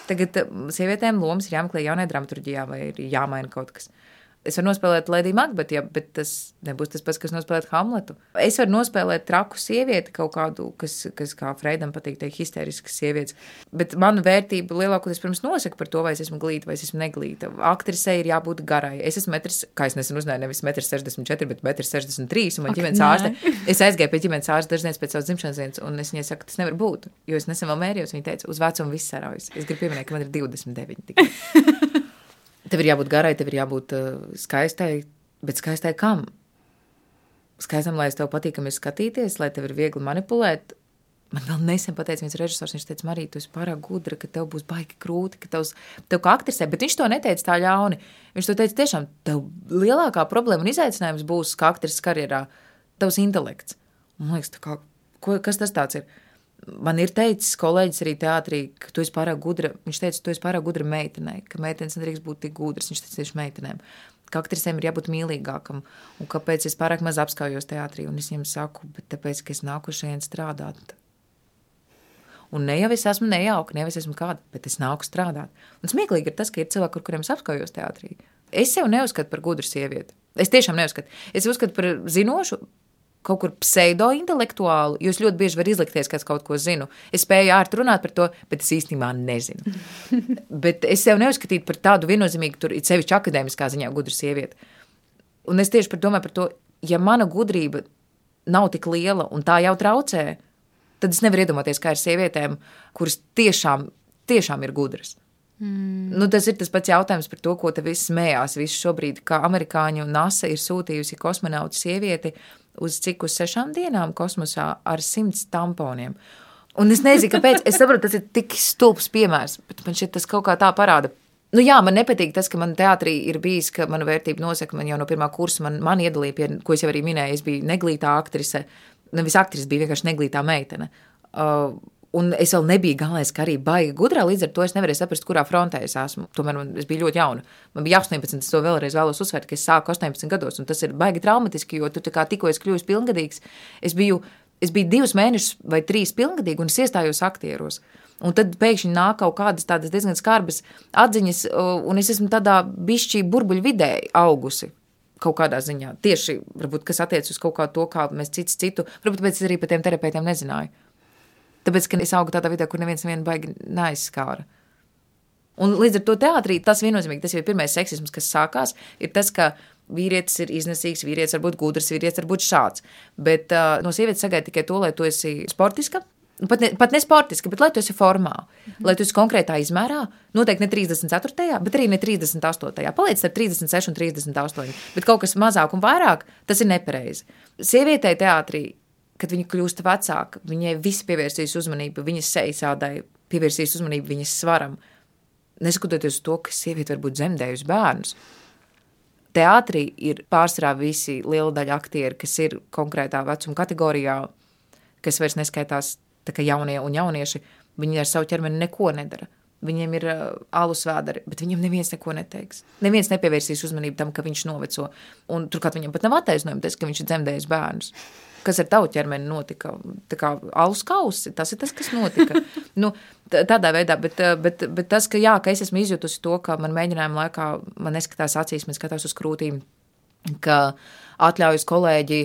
Tagad eh, sievietēm lomas ir jāmeklē jaunajā dramaturgijā vai ir jāmaina kaut kas. Es varu nospēlēt Lēdiju Makbetu, ja, bet tas nebūs tas pats, kas nospēlēt Hamletu. Es varu nospēlēt traku sievieti, kaut kādu, kas, kas kā Freidam patīk, teikt, histeriskas sievietes. Bet manu vērtību lielākoties pirms nosaka par to, vai es esmu glīta vai es esmu neglīta. Aktrisei ir jābūt garai. Es esmu metrs, kā es nesen uzzināju, nevis 1,64 m, bet 1,63 m. Un man ģimenes ārste, es aizgāju pie ģimenes ārsta dažreiz pēc savas dzimšanas dienas, un es viņai saku, tas nevar būt. Jo es nesen vēl mērījos, viņa teica, uz vecumu viss saraujas. Es gribu pieminēt, ka man ir 29. Tev ir jābūt garai, tev ir jābūt uh, skaistai, bet skaistai kam? Skaistam, lai es tev patīkami skatīties, lai tev ir viegli manipulēt. Man vēl nesen pateica viens režisors, viņš teica, Marija, tu esi pārāk gudra, ka tev būs baigi grūti, ka tevs, tev kā aktrisē, bet viņš to neteica tā ļauni. Viņš to teica tiešām, tev lielākā problēma un izaicinājums būs kā aktrises karjerā, tavs intelekts. Man liekas, kā, ko, kas tas tāds ir? Man ir teicis kolēģis arī teātrī, ka tu esi pārāk gudra. Viņš teica, tu esi pārāk gudra meitenei, ka meitenes nedrīkst būt tik gudras. Viņš teica tieši meitenēm, ka aktrisēm ir jābūt mīlīgākam. Un kāpēc es pārāk maz apskaujos teātrī? Un es viņiem saku, bet tāpēc, ka es nāku šeit strādāt. Un ne jau es esmu nejauka, ne jau es esmu kāda, bet es nāku strādāt. Un smieklīgi ir tas, ka ir cilvēki, ar kuriem es apskaujos teātrī. Es sev neuzskatu par gudru sievieti. Es tiešām neuzskatu. Es uzskatu par zinošu, kaut kur pseido-intelektuālu, jo es ļoti bieži varu izlikties, ka es kaut ko zinu. Es spēju ārti runāt par to, bet es īstenībā nezinu. bet es sev neuzskatītu par tādu viennozīmīgu, tur ir sevišķi akadēmiskā ziņā gudru sievieti. Un es tieši par domāju par to, ja mana gudrība nav tik liela un tā jau traucē, tad es nevaru iedomāties, kā ir sievietēm, kuras tiešām, tiešām ir gudras. Mm. Nu, tas ir tas pats jautājums par to, ko te viss smējās. Visu šobrīd, kā amerikāņu NASA ir sūtījusi kosmonautu sievieti uz cik uz sešām dienām kosmosā ar simts tamponiem. Un es nezinu, kāpēc. Es saprotu, tas ir tik stulbs piemērs, bet man šķiet, tas kaut kā tā parāda. Nu, jā, man nepatīk tas, ka man teātrī ir bijis, ka mana vērtība nosaka, man jau no pirmā kursa man, man iedalīja, pie, ko es jau arī minēju, es biju neglītā aktrise. Nevis aktrise, bija vienkārši neglītā meitene. Uh, Un es vēl nebiju galvenais, ka arī baigi gudrā, līdz ar to es nevarēju saprast, kurā frontē es esmu. Tomēr man, es biju ļoti jauna. Man bija 18, es to vēlreiz vēlos uzsvērt, ka es sāku 18 gados, un tas ir baigi traumatiski, jo tu tikko esi kļuvis pilngadīgs. Es biju, es biju divus mēnešus vai trīs pilngadīgi, un es iestājos aktieros. Un tad pēkšņi nāk kaut kādas tādas diezgan skarbas atziņas, un es esmu tādā bišķī burbuļu vidē augusi kaut kādā ziņā. Tieši, varbūt, kas attiec uz kaut kā to, kā mēs cits citu, varbūt pēc arī par tiem terapeitiem nezināju. Tāpēc, ka es augu tādā vidē, kur neviens vienu baigi neaizskāra. Un līdz ar to teātrī tas viennozīmīgi, tas ir pirmais seksisms, kas sākās, ir tas, ka vīrietis ir iznesīgs, vīrietis var būt gudrs, vīrietis var būt šāds. Bet uh, no sievietes sagaida tikai to, lai tu esi sportiska. Pat ne, pat ne sportiski, bet lai tu esi formā, mm -hmm. lai tu esi konkrētā izmērā, noteikti ne 34, bet arī ne 38. Paliec starp 36 un 38. Bet kaut kas mazāk un vairāk, tas ir nepareizi. Sievietei teātrī kad viņa kļūst vecāka, viņai viss pievērsīs uzmanību viņas sejas ādai, pievērsīs uzmanību viņas svaram. Neskatoties uz to, ka sieviete var būt dzemdējusi bērnus. Teātrī ir pārsvarā visi liela daļa aktieri, kas ir konkrētā vecuma kategorijā, kas vairs neskaitās tā kā jaunie un jaunieši. Viņi ar savu ķermeni neko nedara. Viņiem ir uh, alus vēderi, bet viņam neviens neko neteiks. Neviens nepievērsīs uzmanību tam, ka viņš noveco. Un turklāt viņam pat nav attaisnojums, ka viņš ir dzemdējis bērnus. Kas ar tavu ķermeni notika? Tā kā alus kausi, tas ir tas, kas notika. nu, tādā veidā, bet, uh, bet, bet tas, ka, jā, ka es esmu izjutusi to, ka man mēģinājuma laikā man neskatās acīs, man skatās uz krūtīm, ka atļaujas kolēģi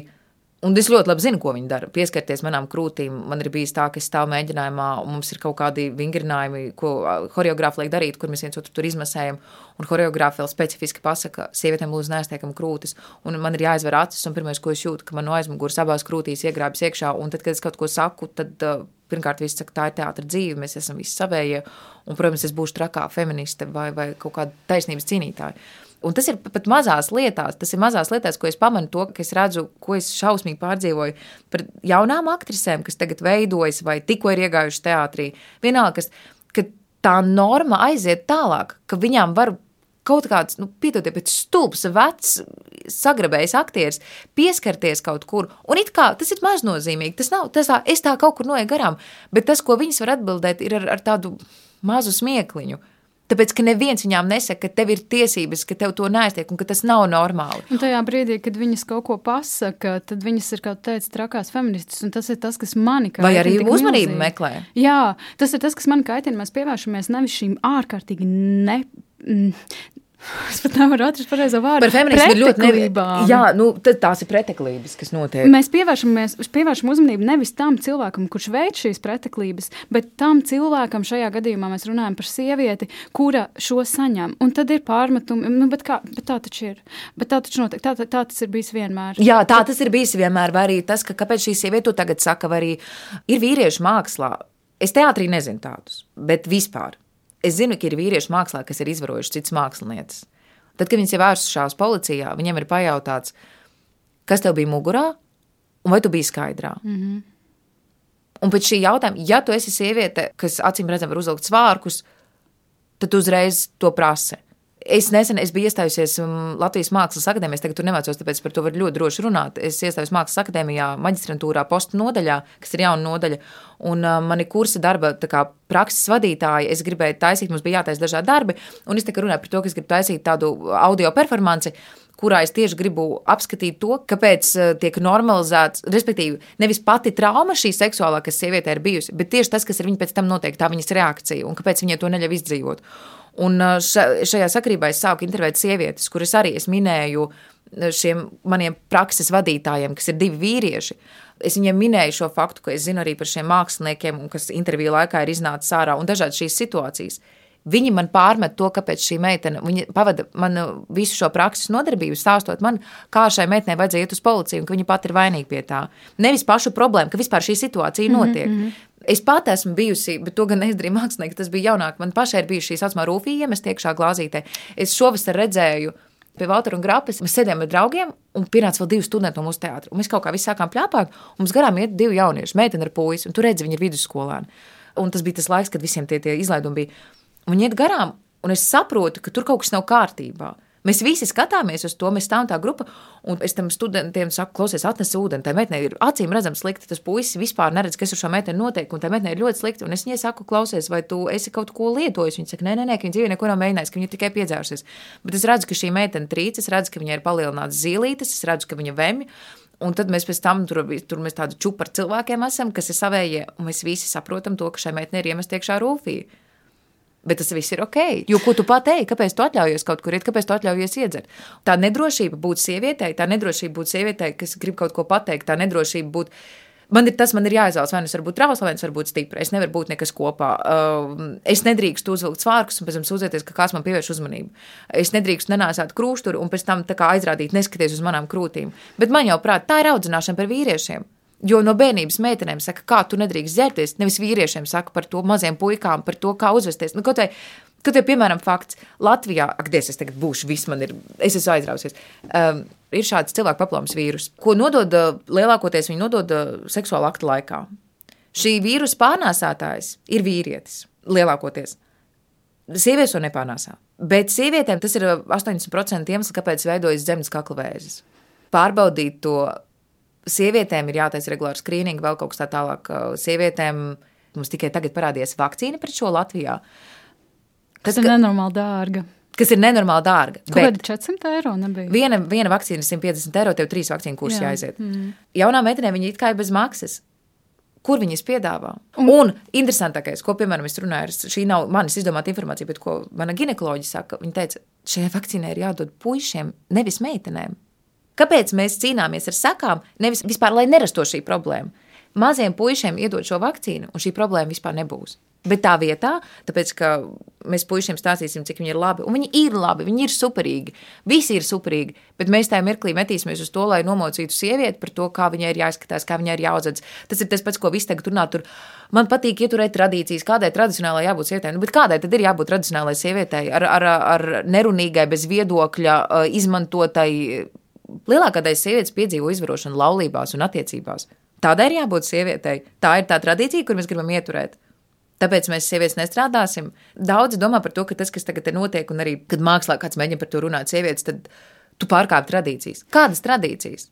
Un es ļoti labi zinu, ko viņi dara. Pieskarties manām krūtīm. Man ir bijis tā, ka es stāvu mēģinājumā, un mums ir kaut kādi vingrinājumi, ko choreogrāfi liek darīt, kur mēs viens otru tur izmasējam. Un choreogrāfi vēl specifiski pasaka, sievietēm lūdzu nēstiekam krūtis. Un man ir jāizver acis, un pirmais, ko es jūtu, ka man no aizmugures abās krūtīs iegrābjas iekšā. Un tad, kad es kaut ko saku, tad uh, pirmkārt viss saka, tā ir teātra dzīve, mēs esam visi savējie. Un, protams, es būšu trakā feministe vai, vai kaut kāda taisnības cīnītāja. Un tas ir pat mazās lietās, tas ir mazās lietās, ko es pamanu to, ka es redzu, ko es šausmīgi pārdzīvoju par jaunām aktrisēm, kas tagad veidojas vai tikko ir iegājušas teātrī. Vienalga, kas, ka tā norma aiziet tālāk, ka viņām var kaut kāds, nu, piedodiet, bet stulbs, vecs, sagrabējis aktieris pieskarties kaut kur. Un it kā tas ir maznozīmīgi, tas nav, tas tā, es tā kaut kur noeju garām, bet tas, ko viņas var atbildēt, ir ar, ar tādu mazu smiekliņu. Tāpēc, ka neviens viņām nesaka, ka tev ir tiesības, ka tev to neaiztiek un ka tas nav normāli. Un tajā brīdī, kad viņas kaut ko pasaka, tad viņas ir kaut kāds trakās feministas, un tas ir tas, kas mani kaitina. Vai arī uzmanību milzīgi. meklē? Jā, tas ir tas, kas man kaitina. Mēs pievēršamies nevis šīm ārkārtīgi ne. Es pat nevaru atrast pareizo vārdu. Par feminismu ir ļoti nevienīgi. Jā, nu, tās ir preteklības, kas notiek. Mēs pievēršamies, pievēršam uzmanību nevis tam cilvēkam, kurš veic šīs preteklības, bet tam cilvēkam šajā gadījumā mēs runājam par sievieti, kura šo saņem. Un tad ir pārmetumi, nu, bet, kā, bet tā taču ir. Bet tā taču notiek, tā, tā, tā tas ir bijis vienmēr. Jā, tā tas ir bijis vienmēr. Vai arī tas, ka kāpēc šī sieviete to tagad saka, vai arī ir vīriešu mākslā. Es teātrī nezinu tādus, bet vispār Es zinu, ka ir vīrieši mākslā, kas ir izvarojuši citas mākslinieces. Tad, kad viņas ir vērsušās policijā, viņiem ir pajautāts, kas tev bija mugurā un vai tu biji skaidrā. Mm -hmm. Un pēc šī jautājuma, ja tu esi sieviete, kas acīm redzam var uzlikt svārkus, tad uzreiz to prasi. Es nesen es biju iestājusies um, Latvijas Mākslas akadēmijā, tagad tur nemācos, tāpēc par to var ļoti droši runāt. Es iestājos Mākslas akadēmijā, maģistrantūrā, postu nodaļā, kas ir jauna nodaļa. Un uh, mani kursa darba kā, prakses vadītāji, es gribēju taisīt, mums bija jātaisa dažādi darbi, un es runāju par to, ka es gribu taisīt tādu audio performanci kurā es tieši gribu apskatīt to, kāpēc uh, tiek normalizēts, respektīvi, nevis pati trauma šī seksuālā, kas sievietē ir bijusi, bet tieši tas, kas ir viņa pēc tam notiek, tā viņas reakcija un kāpēc viņai to neļauj izdzīvot. Un šajā sakrībā es sāku intervēt sievietes, kuras arī es minēju šiem maniem prakses vadītājiem, kas ir divi vīrieši. Es viņiem minēju šo faktu, ka es zinu arī par šiem māksliniekiem, kas interviju laikā ir iznācis ārā un dažādas šīs situācijas. Viņi man pārmet to, kāpēc šī meitene pavada man visu šo prakses nodarbību, stāstot man, kā šai meitenei vajadzēja iet uz policiju, un ka viņa pat ir vainīga pie tā. Nevis pašu problēmu, ka vispār šī situācija mhm, notiek. Mm -hmm. Es pat esmu bijusi, bet to gan neizdarīju mākslinieki, tas bija jaunāk. Man pašai ir bijusi šī saucamā rūfija iemest iekšā glāzītē. Es šovasar redzēju pie Valtra un Grāpes. Mēs sēdējām ar draugiem, un pienāca vēl divi studenti no mūsu teātra. Un mēs kaut kā visi sākām plēpāt, un mums garām iet divi jaunieši, meitene ar puisi, un tur redzi, viņi ir vidusskolēni. Un tas bija tas laiks, kad visiem tie, tie izlaidumi bija. Un iet garām, un es saprotu, ka tur kaut kas nav kārtībā. Mēs visi skatāmies uz to, mēs stāvam tā grupa, un es tam studentiem saku, klausies, atnes ūdeni. Tā meitene ir acīm redzams slikti. Tas puisis vispār neredz, kas ar šo meiteni notiek, un tā meitene ir ļoti slikti. Un es viņai saku, klausies, vai tu esi kaut ko lietojis. Viņa saka, nē, nē, nē ka viņa dzīvē neko nav mēģinājusi, ka viņa tikai piedzērusies. Bet es redzu, ka šī meitene trīc, es redzu, ka viņai ir palielināts zīlītes, es redzu, ka viņa vemj. Un tad mēs pēc tam tur, tur mēs tādu čupu ar cilvēkiem esam, kas ir savējie, un mēs visi saprotam to, ka šai meitenei ir iemest iekšā rūfija. Bet tas viss ir ok. Jo ko tu pateiksi, kāpēc tu atļaujies kaut kur iet, kāpēc tu atļaujies iedzert? Tā nedrošība būt sievietei, tā nedrošība būt sievietei, kas grib kaut ko pateikt, tā nedrošība būt. Man ir tas, man ir jāizvēlas, vai nu es varu būt trausla, vai es varu būt stipra. Es nevaru būt nekas kopā. Uh, es nedrīkstu uzvilkt svārkus un pēc tam sūdzēties, ka kāds man pievērš uzmanību. Es nedrīkstu nenāsāt krūšturi un pēc tam aizrādīt, neskaties uz manām krūtīm. Bet man jau prāt, tā ir audzināšana par vīriešiem. Jo no bērnības meitenēm saka, kā tu nedrīkst ģērbties, nevis vīriešiem saka par to maziem puikām, par to, kā uzvesties. Nu, kaut vai, kaut vai, piemēram, fakts Latvijā, ak, Dievs, es tagad būšu, viss man ir, es esmu aizrausies. Um, ir šāds cilvēku paplāmas vīrus, ko nodod lielākoties viņi nodod seksuāla akta laikā. Šī vīrusa pārnēsātājs ir vīrietis lielākoties. Sievietes to nepārnēsā. Bet sievietēm tas ir 80% iemesls, kāpēc veidojas zemes kakla vēzis. Pārbaudīt to Sievietēm ir jātaisa regulāra skrīninga, vēl kaut kas tā tālāk. Sievietēm mums tikai tagad parādījās vakcīna pret šo Latvijā. Tas ir nenormāli dārga. Kas ir nenormāli dārga. Kāda 400 eiro nebija? Viena, viena vakcīna ir 150 eiro, tev trīs vakcīnu kursi Jā. jāaiziet. Mm. Jaunā meitenē viņa it kā ir bez maksas. Kur viņas piedāvā? Un, un interesantākais, ko, piemēram, es runāju, šī nav manis izdomāta informācija, bet ko mana ginekoloģija saka, viņa teica, šai vakcīnai ir jādod puišiem, nevis meitenēm. Kāpēc mēs cīnāmies ar sakām, nevis vispār, lai nerastos šī problēma? Maziem puišiem iedod šo vakcīnu, un šī problēma vispār nebūs. Bet tā vietā, tāpēc, ka mēs puišiem stāstīsim, cik viņi ir labi, un viņi ir labi, viņi ir superīgi, visi ir superīgi, bet mēs tajā mirklī metīsimies uz to, lai nomocītu sievieti par to, kā viņai ir jāizskatās, kā viņai ir jāaudzas. Tas ir tas pats, ko visi tagad runā. Tur. Man patīk ieturēt tradīcijas, kādai tradicionālai jābūt sievietei. Nu, bet kādai tad ir jābūt tradicionālai sievietei, ar, ar, ar nerunīgai, bez viedokļa, izmantotai? Lielākā daļa sievietes piedzīvo izvarošanu laulībās un attiecībās. Tādai ir jābūt sievietei. Tā ir tā tradīcija, kur mēs gribam ieturēt. Tāpēc mēs sievietes nestrādāsim. Daudzi domā par to, ka tas, kas tagad notiek, un arī, kad mākslā kāds mēģina par to runāt, sievietes, tad tu pārkāp tradīcijas. Kādas tradīcijas?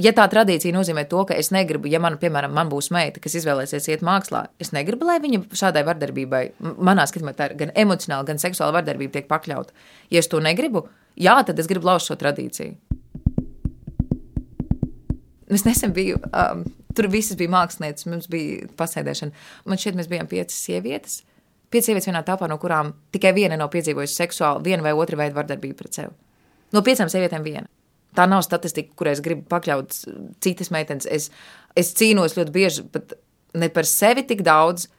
Ja tā tradīcija nozīmē to, ka es negribu, ja man, piemēram, man būs meita, kas izvēlēsies iet mākslā, es negribu, lai viņa šādai vardarbībai, manā skatījumā, tā ir gan emocionāla, gan seksuāla vardarbība tiek pakļauta. Ja es to negribu, jā, tad es gribu lauzt šo tradīciju. Es nesen biju um, Tur visas bija mākslinieces, mums bija pasēdēšana. Man šķiet, mēs bijām piecas sievietes. Piecas sievietes vienā telpā, no kurām tikai viena nav piedzīvojusi seksuālu, vienu vai otru veidu vardarbību pret sevi. No piecām sievietēm viena. Tā nav statistika, kurai es gribu pakļaut citas meitenes. Es, es cīnos ļoti bieži, pat ne par sevi tik daudz,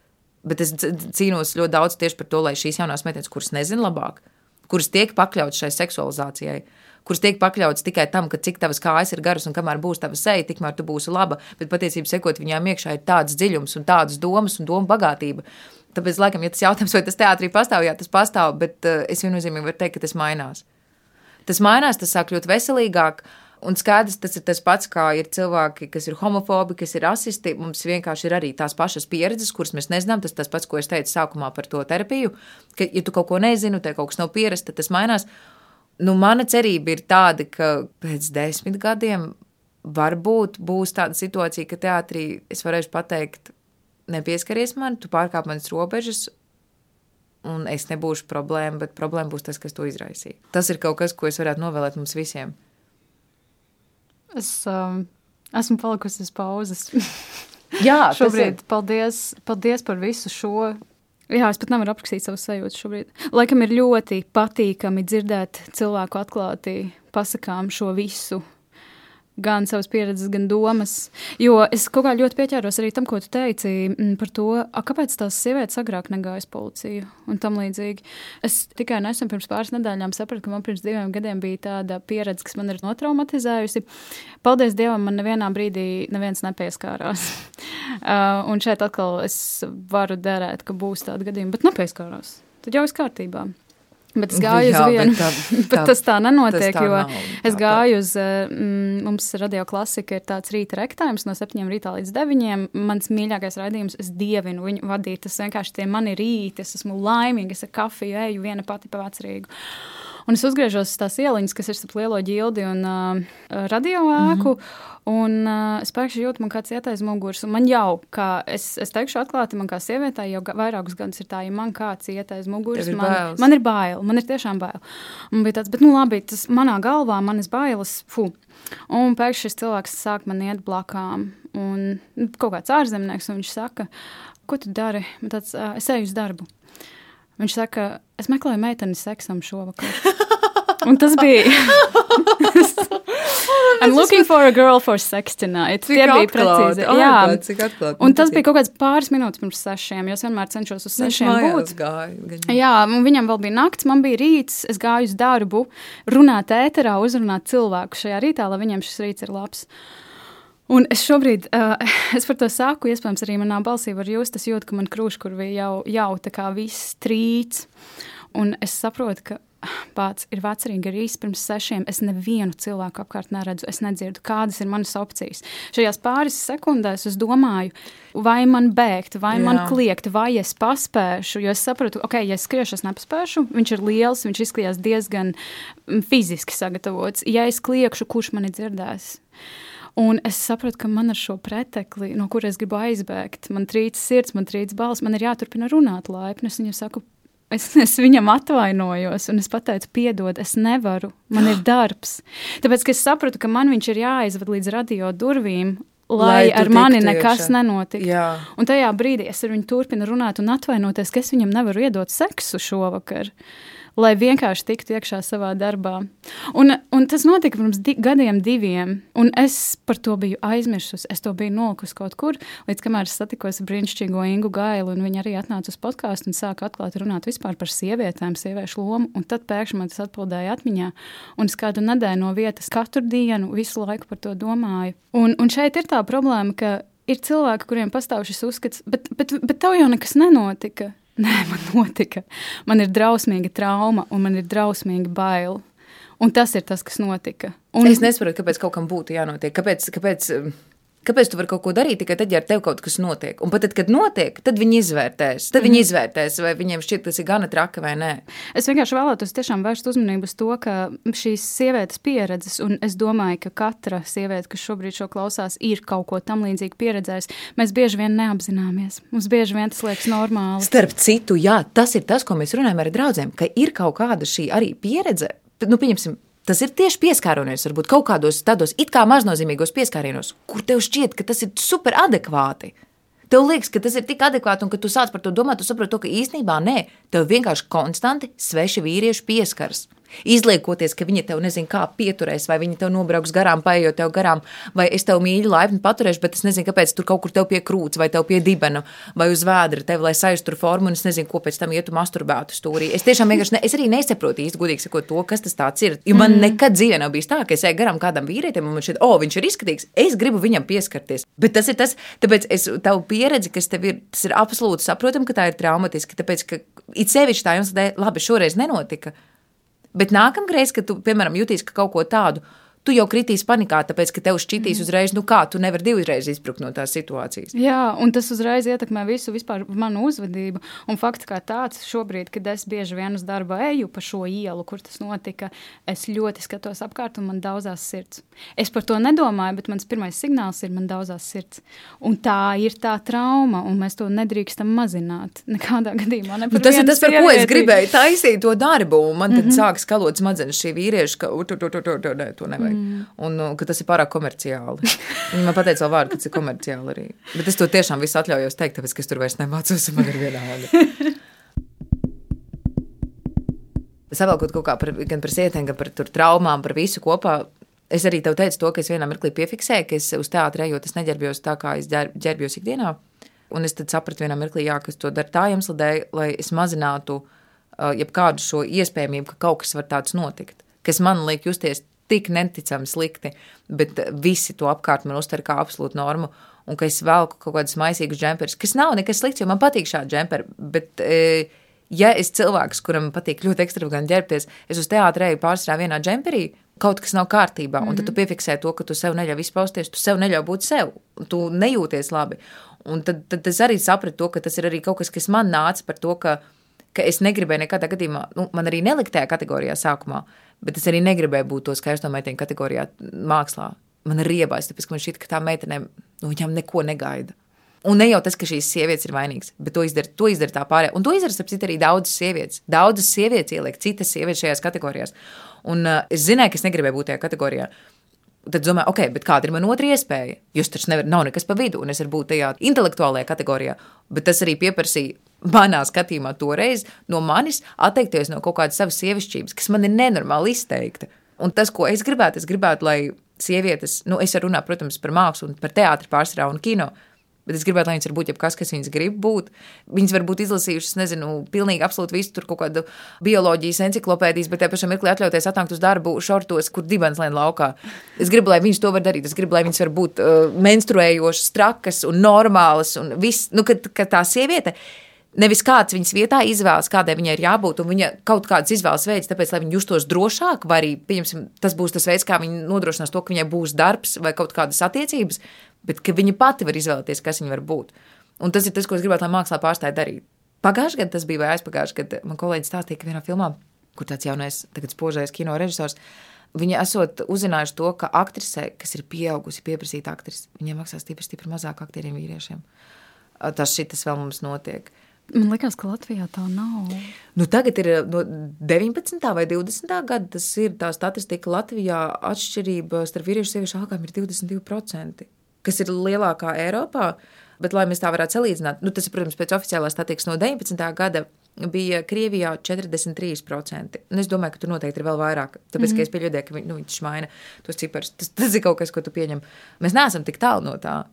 bet es cīnos ļoti daudz tieši par to, lai šīs jaunās meitenes, kuras nezina labāk, kuras tiek pakļautas šai seksualizācijai, kuras tiek pakļautas tikai tam, ka cik tavas kājas ir garas un kamēr būs tava seja, tikmēr tu būsi laba. Bet patiesībā sekot viņām iekšā ir tāds dziļums un tādas domas un doma bagātība. Tāpēc, laikam, ja tas jautājums, vai tas teātrī pastāv, jā, tas pastāv, bet uh, es viennozīmīgi varu teikt, ka tas mainās. Tas mainās, tas sāk kļūt veselīgāk. Un skaidrs, tas ir tas pats, kā ir cilvēki, kas ir homofobi, kas ir rasisti. Mums vienkārši ir arī tās pašas pieredzes, kuras mēs nezinām. Tas tas pats, ko es teicu sākumā par to terapiju, ka, ja tu kaut ko nezini, te kaut kas nav pierasts, tad tas mainās. Nu, mana cerība ir tāda, ka pēc desmit gadiem varbūt būs tāda situācija, ka teātrī es varēšu pateikt, nepieskaries man, tu pārkāp manas robežas, un es nebūšu problēma, bet problēma būs tas, kas to izraisīja. Tas ir kaut kas, ko es varētu novēlēt mums visiem. Es um, esmu palikusi uz pauzes. Jā, šobrīd. Ir... Paldies, paldies par visu šo Jā, es pat nevaru aprakstīt savus sajūtas šobrīd. Laikam ir ļoti patīkami dzirdēt cilvēku atklāti pasakām šo visu gan savas pieredzes, gan domas. Jo es kaut kā ļoti pieķēros arī tam, ko tu teici mm, par to, a, kāpēc tās sievietes agrāk negāja uz policiju un tam līdzīgi. Es tikai nesen pirms pāris nedēļām sapratu, ka man pirms diviem gadiem bija tāda pieredze, kas man ir notraumatizējusi. Paldies Dievam, man nevienā brīdī neviens nepieskārās. uh, un šeit atkal es varu derēt, ka būs tāda gadījuma, bet nepieskārās. Tad jau viss kārtībā. Bet es gāju Jā, uz vienu, bet, tā, tā, bet tas tā nenotiek, tas tā jo nav, es gāju uz, eh, mm, mums radio klasika ir tāds rīta rektājums no 7 rītā līdz 9. Mans mīļākais raidījums, es dievinu viņu vadīt, tas vienkārši tie mani rīti, es esmu laimīga, es ar kafiju eju viena pati pa vecrīgu. Un es uzgriežos uz tās ieliņas, kas ir starp lielo ģildi un uh, radio ēku. Mm -hmm. Un uh, es pēkšņi jūtu, man kāds iet aiz muguras. Man jau, kā es, es teikšu atklāti, man kā sievietei jau vairākus gadus ir tā, ja man kāds iet aiz muguras, man, bailes. man ir bail. Man ir tiešām bail. Man bija tāds, bet nu labi, tas manā galvā, manas bailes, fu. Un pēkšņi šis cilvēks sāk man iet blakām. Un nu, kaut kāds ārzemnieks, un viņš saka, ko tu dari? Man tāds, uh, es eju uz darbu. Viņš saka, es meklēju meiteni seksam šovakar. Un tas bija. I'm looking for a girl for sex tonight. Tie bija precīzi. Oh, jā, God, cik atklāti. Un tas bija kaut kāds pāris minūtes pirms sešiem, jo es vienmēr cenšos uz sešiem būt. Gāju, jā, un viņam vēl bija nakts, man bija rīts, es gāju uz darbu, runāt ēterā, uzrunāt cilvēku šajā rītā, lai viņiem šis rīts ir labs. Un es šobrīd, uh, es par to saku, iespējams, arī manā balsī var just, es jūtu, ka man krūškurvī jau, jau tā kā viss trīc. Un es saprotu, ka pats ir vecrīgi arī pirms sešiem. Es nevienu cilvēku apkārt neredzu, es nedzirdu, kādas ir manas opcijas. Šajās pāris sekundēs es domāju, vai man bēgt, vai Jā. man kliegt, vai es paspēšu. Jo es saprotu, ok, ja es skriešu, es nepaspēšu. Viņš ir liels, viņš izskatījās diezgan mm, fiziski sagatavots. Ja es kliekšu, kurš mani dzirdēs? Un es saprotu, ka man ar šo pretekli, no kuras gribu aizbēgt, man trīc sirds, man trīc balss, man ir jāturpina runāt laipni. Es viņam saku, Es, es viņam atvainojos, un es pateicu, piedod, es nevaru, man ir darbs. Tāpēc, es sapratu, ka man viņš ir jāizved līdz radio durvīm, lai, lai ar mani nekas iekšā. nenotiktu. Jā. Un tajā brīdī es ar viņu turpinu runāt un atvainoties, ka es viņam nevaru iedot seksu šovakar. Uh, lai vienkārši tiktu iekšā savā darbā. Un, un tas notika pirms di gadiem, diviem, un es par to biju aizmirsusi. Es to biju nolikusi kaut kur, līdz kamēr es satikos ar brīnišķīgo Ingu Gailu, un viņa arī atnāca uz podkāstu un sāka atklāt runāt vispār par sievietēm, sieviešu lomu, un tad pēkšņi man tas atbildēja atmiņā, un es kādu nedēļu no vietas katru dienu visu laiku par to domāju. Un, un šeit ir tā problēma, ka ir cilvēki, kuriem pastāv šis uzskats, bet, bet, bet tev jau nekas nenotika. Nē, man notika. Man ir drausmīga trauma, un man ir drausmīga baila. Un tas ir tas, kas notika. Un... Es nesaprotu, kāpēc kaut kam būtu jānotiek. Kāpēc, kāpēc Kāpēc tu vari kaut ko darīt tikai tad, ja ar tevi kaut kas notiek? Un pat tad, kad notiek, tad viņi izvērtēs. Tad viņi mhm. izvērtēs, vai viņiem šķiet, tas ir gana traki vai nē. Es vienkārši vēlētos tiešām vērst uzmanību uz to, ka šīs sievietes pieredzes, un es domāju, ka katra sieviete, kas šobrīd šo klausās, ir kaut ko tam līdzīgu pieredzējusi. Mēs bieži vien neapzināmies. Mums bieži vien tas liekas normāli. Starp citu, jā, tas ir tas, ko mēs runājam ar draugiem, ka ir kaut kāda šī arī pieredze. Nu, pieņemsim, Tas ir tieši pieskāroties, varbūt kaut kādos tādos it kā maznozīmīgos pieskārienos, kur tev šķiet, ka tas ir super adekvāti. Tev liekas, ka tas ir tik adekvāti, un ka tu sāc par to domāt, tu saproti, ka īstenībā nē, tev vienkārši konstanti sveši vīrieši pieskaras izliekoties, ka viņa tev nezina, kā pieturēs, vai viņa tev nobrauks garām, paējot tev garām, vai es tev mīļi, laipni paturēšu, bet es nezinu, kāpēc tur kaut kur tev pie krūts, vai tev pie dibena, vai uz vēdra, tev, lai saistur formu, un es nezinu, ko pēc tam ietu masturbētu stūrī. Es tiešām vienkārši, ne, es arī nesaprotu īsti, godīgi sakot, to, kas tas ir. Jo man mm. nekad dzīvē nav bijis tā, ka es eju garām kādam vīrietim, un man šķiet, oh, viņš ir izskatīgs, es gribu viņam pieskarties. Bet tas ir tas, tāpēc es tavu pieredzi, kas tev ir, tas ir absolūti saprotami, ka tā ir traumatiski, tāpēc, ka it sevišķi tā jums dēļ, labi, šoreiz nenotika. Bet nākamreiz, kad tu, piemēram, jutīsi kaut ko tādu, tu jau kritīs panikā, tāpēc, ka tev šķitīs mm. uzreiz, nu kā, tu nevari divreiz izprukt no tās situācijas. Jā, un tas uzreiz ietekmē visu vispār manu uzvedību. Un fakts kā tāds, šobrīd, kad es bieži vien uz darba eju pa šo ielu, kur tas notika, es ļoti skatos apkārt un man daudzās sirds. Es par to nedomāju, bet mans pirmais signāls ir man daudzās sirds. Un tā ir tā trauma, un mēs to nedrīkstam mazināt. Nekādā gadījumā ne nu, tas ir tas, par ko es gribēju taisīt to darbu, un man tad mm -hmm. sāk skalot smadzenes šī vīrieša, ka to, to, to, to, to, ne, to nevajag. Mm. Un nu, ka tas ir pārāk komerciāli. Viņa man pateica, vēl vārdu, ka tas ir komerciāli arī. Bet es to tiešām visu atļaujos teikt, tāpēc, ka es tur vairs nemācos, man ir vienalga. Savēlkot kaut kā par, gan par sievietēm, gan par traumām, par visu kopā. Es arī tev teicu to, ka es vienā mirklī piefiksēju, ka es uz teātrī ejot, es neģērbjos tā, kā es ģērbjos ikdienā. Un es sapratu vienā mirklī, jā, ka es to daru tā iemesla dēļ, lai es mazinātu uh, jebkādu šo iespējamību, ka kaut kas var tāds notikt, kas man liek justies tik neticami slikti, bet visi to apkārt man uztver kā absolūtu normu. Un ka es velku kaut kādus maisīgus džemperus, kas nav nekas slikts, jo man patīk šādi džemperi. Bet, e, ja es cilvēks, kuram patīk ļoti ekstravaganti ģērbties, es uz teātrī pārsvarā vienā džemperī, kaut kas nav kārtībā, un mm -hmm. tad tu mhm. piefiksē to, ka tu sev neļauj izpausties, tu sev neļauj būt sev, un tu nejūties labi. Un tad, tad es arī sapratu to, ka tas ir arī kaut kas, kas man nāca par to, ka, ka es negribēju nekādā gadījumā, nu, man arī nelikt tajā kategorijā sākumā, Bet es arī negribēju būt to skaisto meiteņu kategorijā mākslā. Man ir riebais, tāpēc man šķiet, ka tā meitenēm nu, viņām neko negaida. Un ne jau tas, ka šīs sievietes ir vainīgas, bet to izdara, to izdara tā pārējā. Un to izdara, sapcīt, arī daudzas sievietes. Daudzas sievietes ieliek citas sievietes šajās kategorijās. Un uh, es zināju, ka es negribēju būt tajā kategorijā. Tad domāju, ok, bet kāda ir mana otra iespēja? Jūs taču nevar, nav nekas pa vidu, un es varu būt tajā intelektuālajā kategorijā. Bet tas arī pieprasīja manā skatījumā toreiz no manis atteikties no kaut kādas savas sievišķības, kas man ir nenormāli izteikta. Un tas, ko es gribētu, es gribētu, lai sievietes, nu, es runāt, protams, par mākslu par teātri pārsvarā un kino, Bet es gribētu, lai viņas var būt jebkas, kas viņas grib būt. Viņas var būt izlasījušas, nezinu, pilnīgi absolūti visu tur kaut kādu bioloģijas enciklopēdijas, bet tajā pašā mirklī atļauties atnākt uz darbu šortos, kur dibens lēn laukā. Es gribu, lai viņas to var darīt. Es gribu, lai viņas var būt uh, menstruējošas, trakas un normālas un viss, nu, kad, kad tā sieviete Nevis kāds viņas vietā izvēlas, kādai viņai ir jābūt, un viņa kaut kāds izvēles veids, tāpēc, lai viņa justos drošāk, vai arī, pieņemsim, tas būs tas veids, kā viņa nodrošinās to, ka viņai būs darbs vai kaut kādas attiecības, bet ka viņa pati var izvēlēties, kas viņa var būt. Un tas ir tas, ko es gribētu, lai mākslā pārstāj darīt. Pagājušajā gadā tas bija vai aizpagājušajā gadā. Man kolēģis stāstīja, ka vienā filmā, kur tāds jaunais, tagad spožais kino režisors, Viņa esot uzzinājuši to, ka aktrisē, kas ir pieaugusi, pieprasīta aktrise, viņiem maksā stipri, stipri mazāk aktieriem vīriešiem. Tas šitas vēl mums notiek. Man liekas, ka Latvijā tā nav. Nu, tagad ir no 19. vai 20. gada. Tas ir tā statistika. Latvijā atšķirība starp vīriešu un sieviešu algām ir 22%, kas ir lielākā Eiropā. Bet, lai mēs tā varētu salīdzināt, nu, tas ir, protams, pēc oficiālās statistikas no 19. gada bija Krievijā 43%. Un es domāju, ka tur noteikti ir vēl vairāk. Tāpēc, mm -hmm. ka es pieļauju, ka nu, viņš maina tos ciparus. Tas, tas ir kaut kas, ko tu pieņem. Mēs neesam tik tālu no tā.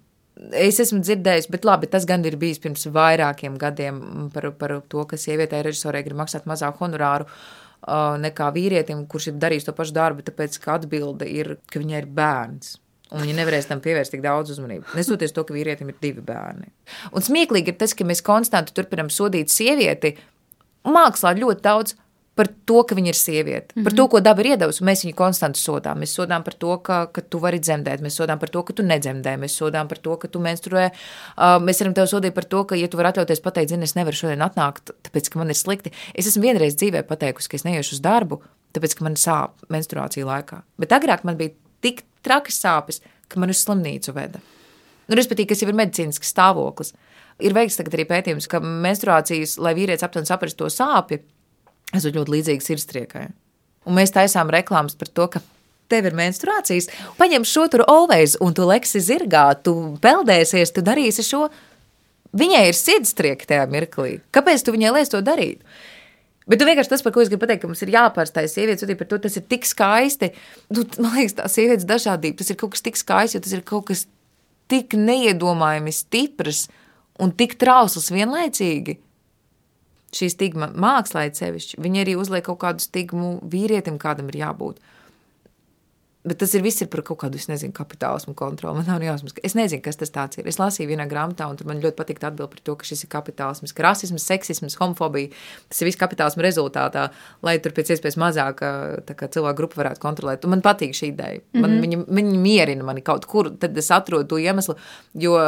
Es esmu dzirdējis, bet labi, tas gan ir bijis pirms vairākiem gadiem par, par to, ka sievietei režisorei grib maksāt mazāku honorāru uh, nekā vīrietim, kurš ir darījis to pašu darbu, tāpēc, ka atbilde ir, ka viņai ir bērns. Un viņi nevarēs tam pievērst tik daudz uzmanības. Nesoties to, ka vīrietim ir divi bērni. Un smieklīgi ir tas, ka mēs konstanti turpinām sodīt sievieti. Mākslā ļoti daudz par to, ka viņa ir sieviete, mm -hmm. par to, ko daba ir iedavusi. Mēs viņu konstanti sodām. Mēs sodām par to, ka, ka tu vari dzemdēt, mēs sodām par to, ka tu nedzemdē, mēs sodām par to, ka tu menstruē. Uh, mēs varam tev sodīt par to, ka, ja tu vari atļauties pateikt, zini, es nevaru šodien atnākt, tāpēc, ka man ir slikti. Es esmu vienreiz dzīvē pateikusi, ka es neiešu uz darbu, tāpēc, ka man sāp menstruācija laikā. Bet agrāk man bija tik trakas sāpes, ka man uz slimnīcu veda. Nu, respektīvi, kas jau ir medicīnisks stāvoklis. Ir veikts arī pētījums, ka menstruācijas, lai vīrietis aptuveni saprastu to sāpju, esot ļoti līdzīgas sirdstriekai. Un mēs taisām reklāmas par to, ka tev ir menstruācijas, paņem šo tur always, un tu leksi zirgā, tu peldēsies, tu darīsi šo. Viņai ir sirdstrieka tajā mirklī. Kāpēc tu viņai liec to darīt? Bet tu vienkārši tas, par ko es gribu pateikt, ka mums ir jāpārstāj sievietes, un par to tas ir tik skaisti. Nu, man liekas, tā sievietes dažādība, tas ir kaut kas tik skaists, jo tas ir kaut kas tik neiedomājami stiprs un tik trausls vienlaicīgi. Šī stigma mākslā ir sevišķi. Viņa arī uzliek kaut kādu stigmu vīrietim, kādam ir jābūt. Bet tas ir viss ir par kaut kādu, es nezinu, kapitālismu kontroli. Man nav jāsmas. Es nezinu, kas tas ir. Es lasīju vienā grāmatā, un man ļoti patīk atbild par to, ka šis ir kapitālisms, ka rasisms, seksisms, homofobija, tas ir viss kapitālismu rezultātā, lai tur pēc iespējas mazāk cilvēku grupu varētu kontrolēt. Un man patīk šī ideja. Man, mm -hmm. viņa, viņa mierina mani kaut kur, tad es atrodu to iemeslu, jo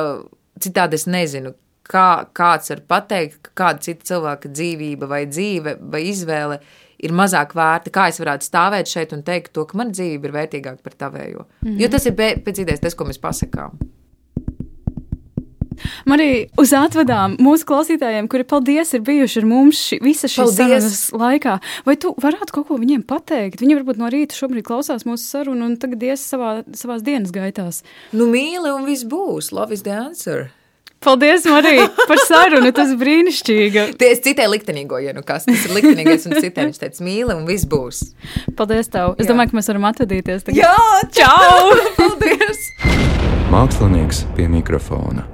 citādi es nezinu, kā kāds var pateikt, ka kāda cita cilvēka dzīvība vai dzīve vai izvēle ir mazāk vērta, kā es varētu stāvēt šeit un teikt to, ka mana dzīve ir vērtīgāka par tavējo. Mm -hmm. Jo tas ir pēc idejas tas, ko mēs pasakām. Arī uz atvadām mūsu klausītājiem, kuri paldies ir bijuši ar mums ši, visas šīs sarunas laikā. Vai tu varētu kaut ko viņiem pateikt? Viņi varbūt no rīta šobrīd klausās mūsu sarunu un tagad ies savā, savās dienas gaitās. Nu, mīli un viss būs. Love is the answer. Paldies, Marija, par sarunu. Tas brīnišķīgi. Es citēju liktenīgo, ja nu kas. Tas ir liktenīgais un citēju. Viņš teica, mīli un viss būs. Paldies tev. Es Jā. domāju, ka mēs varam atvadīties. Tagad. Jā, čau! Paldies! Mākslinieks pie mikrofona.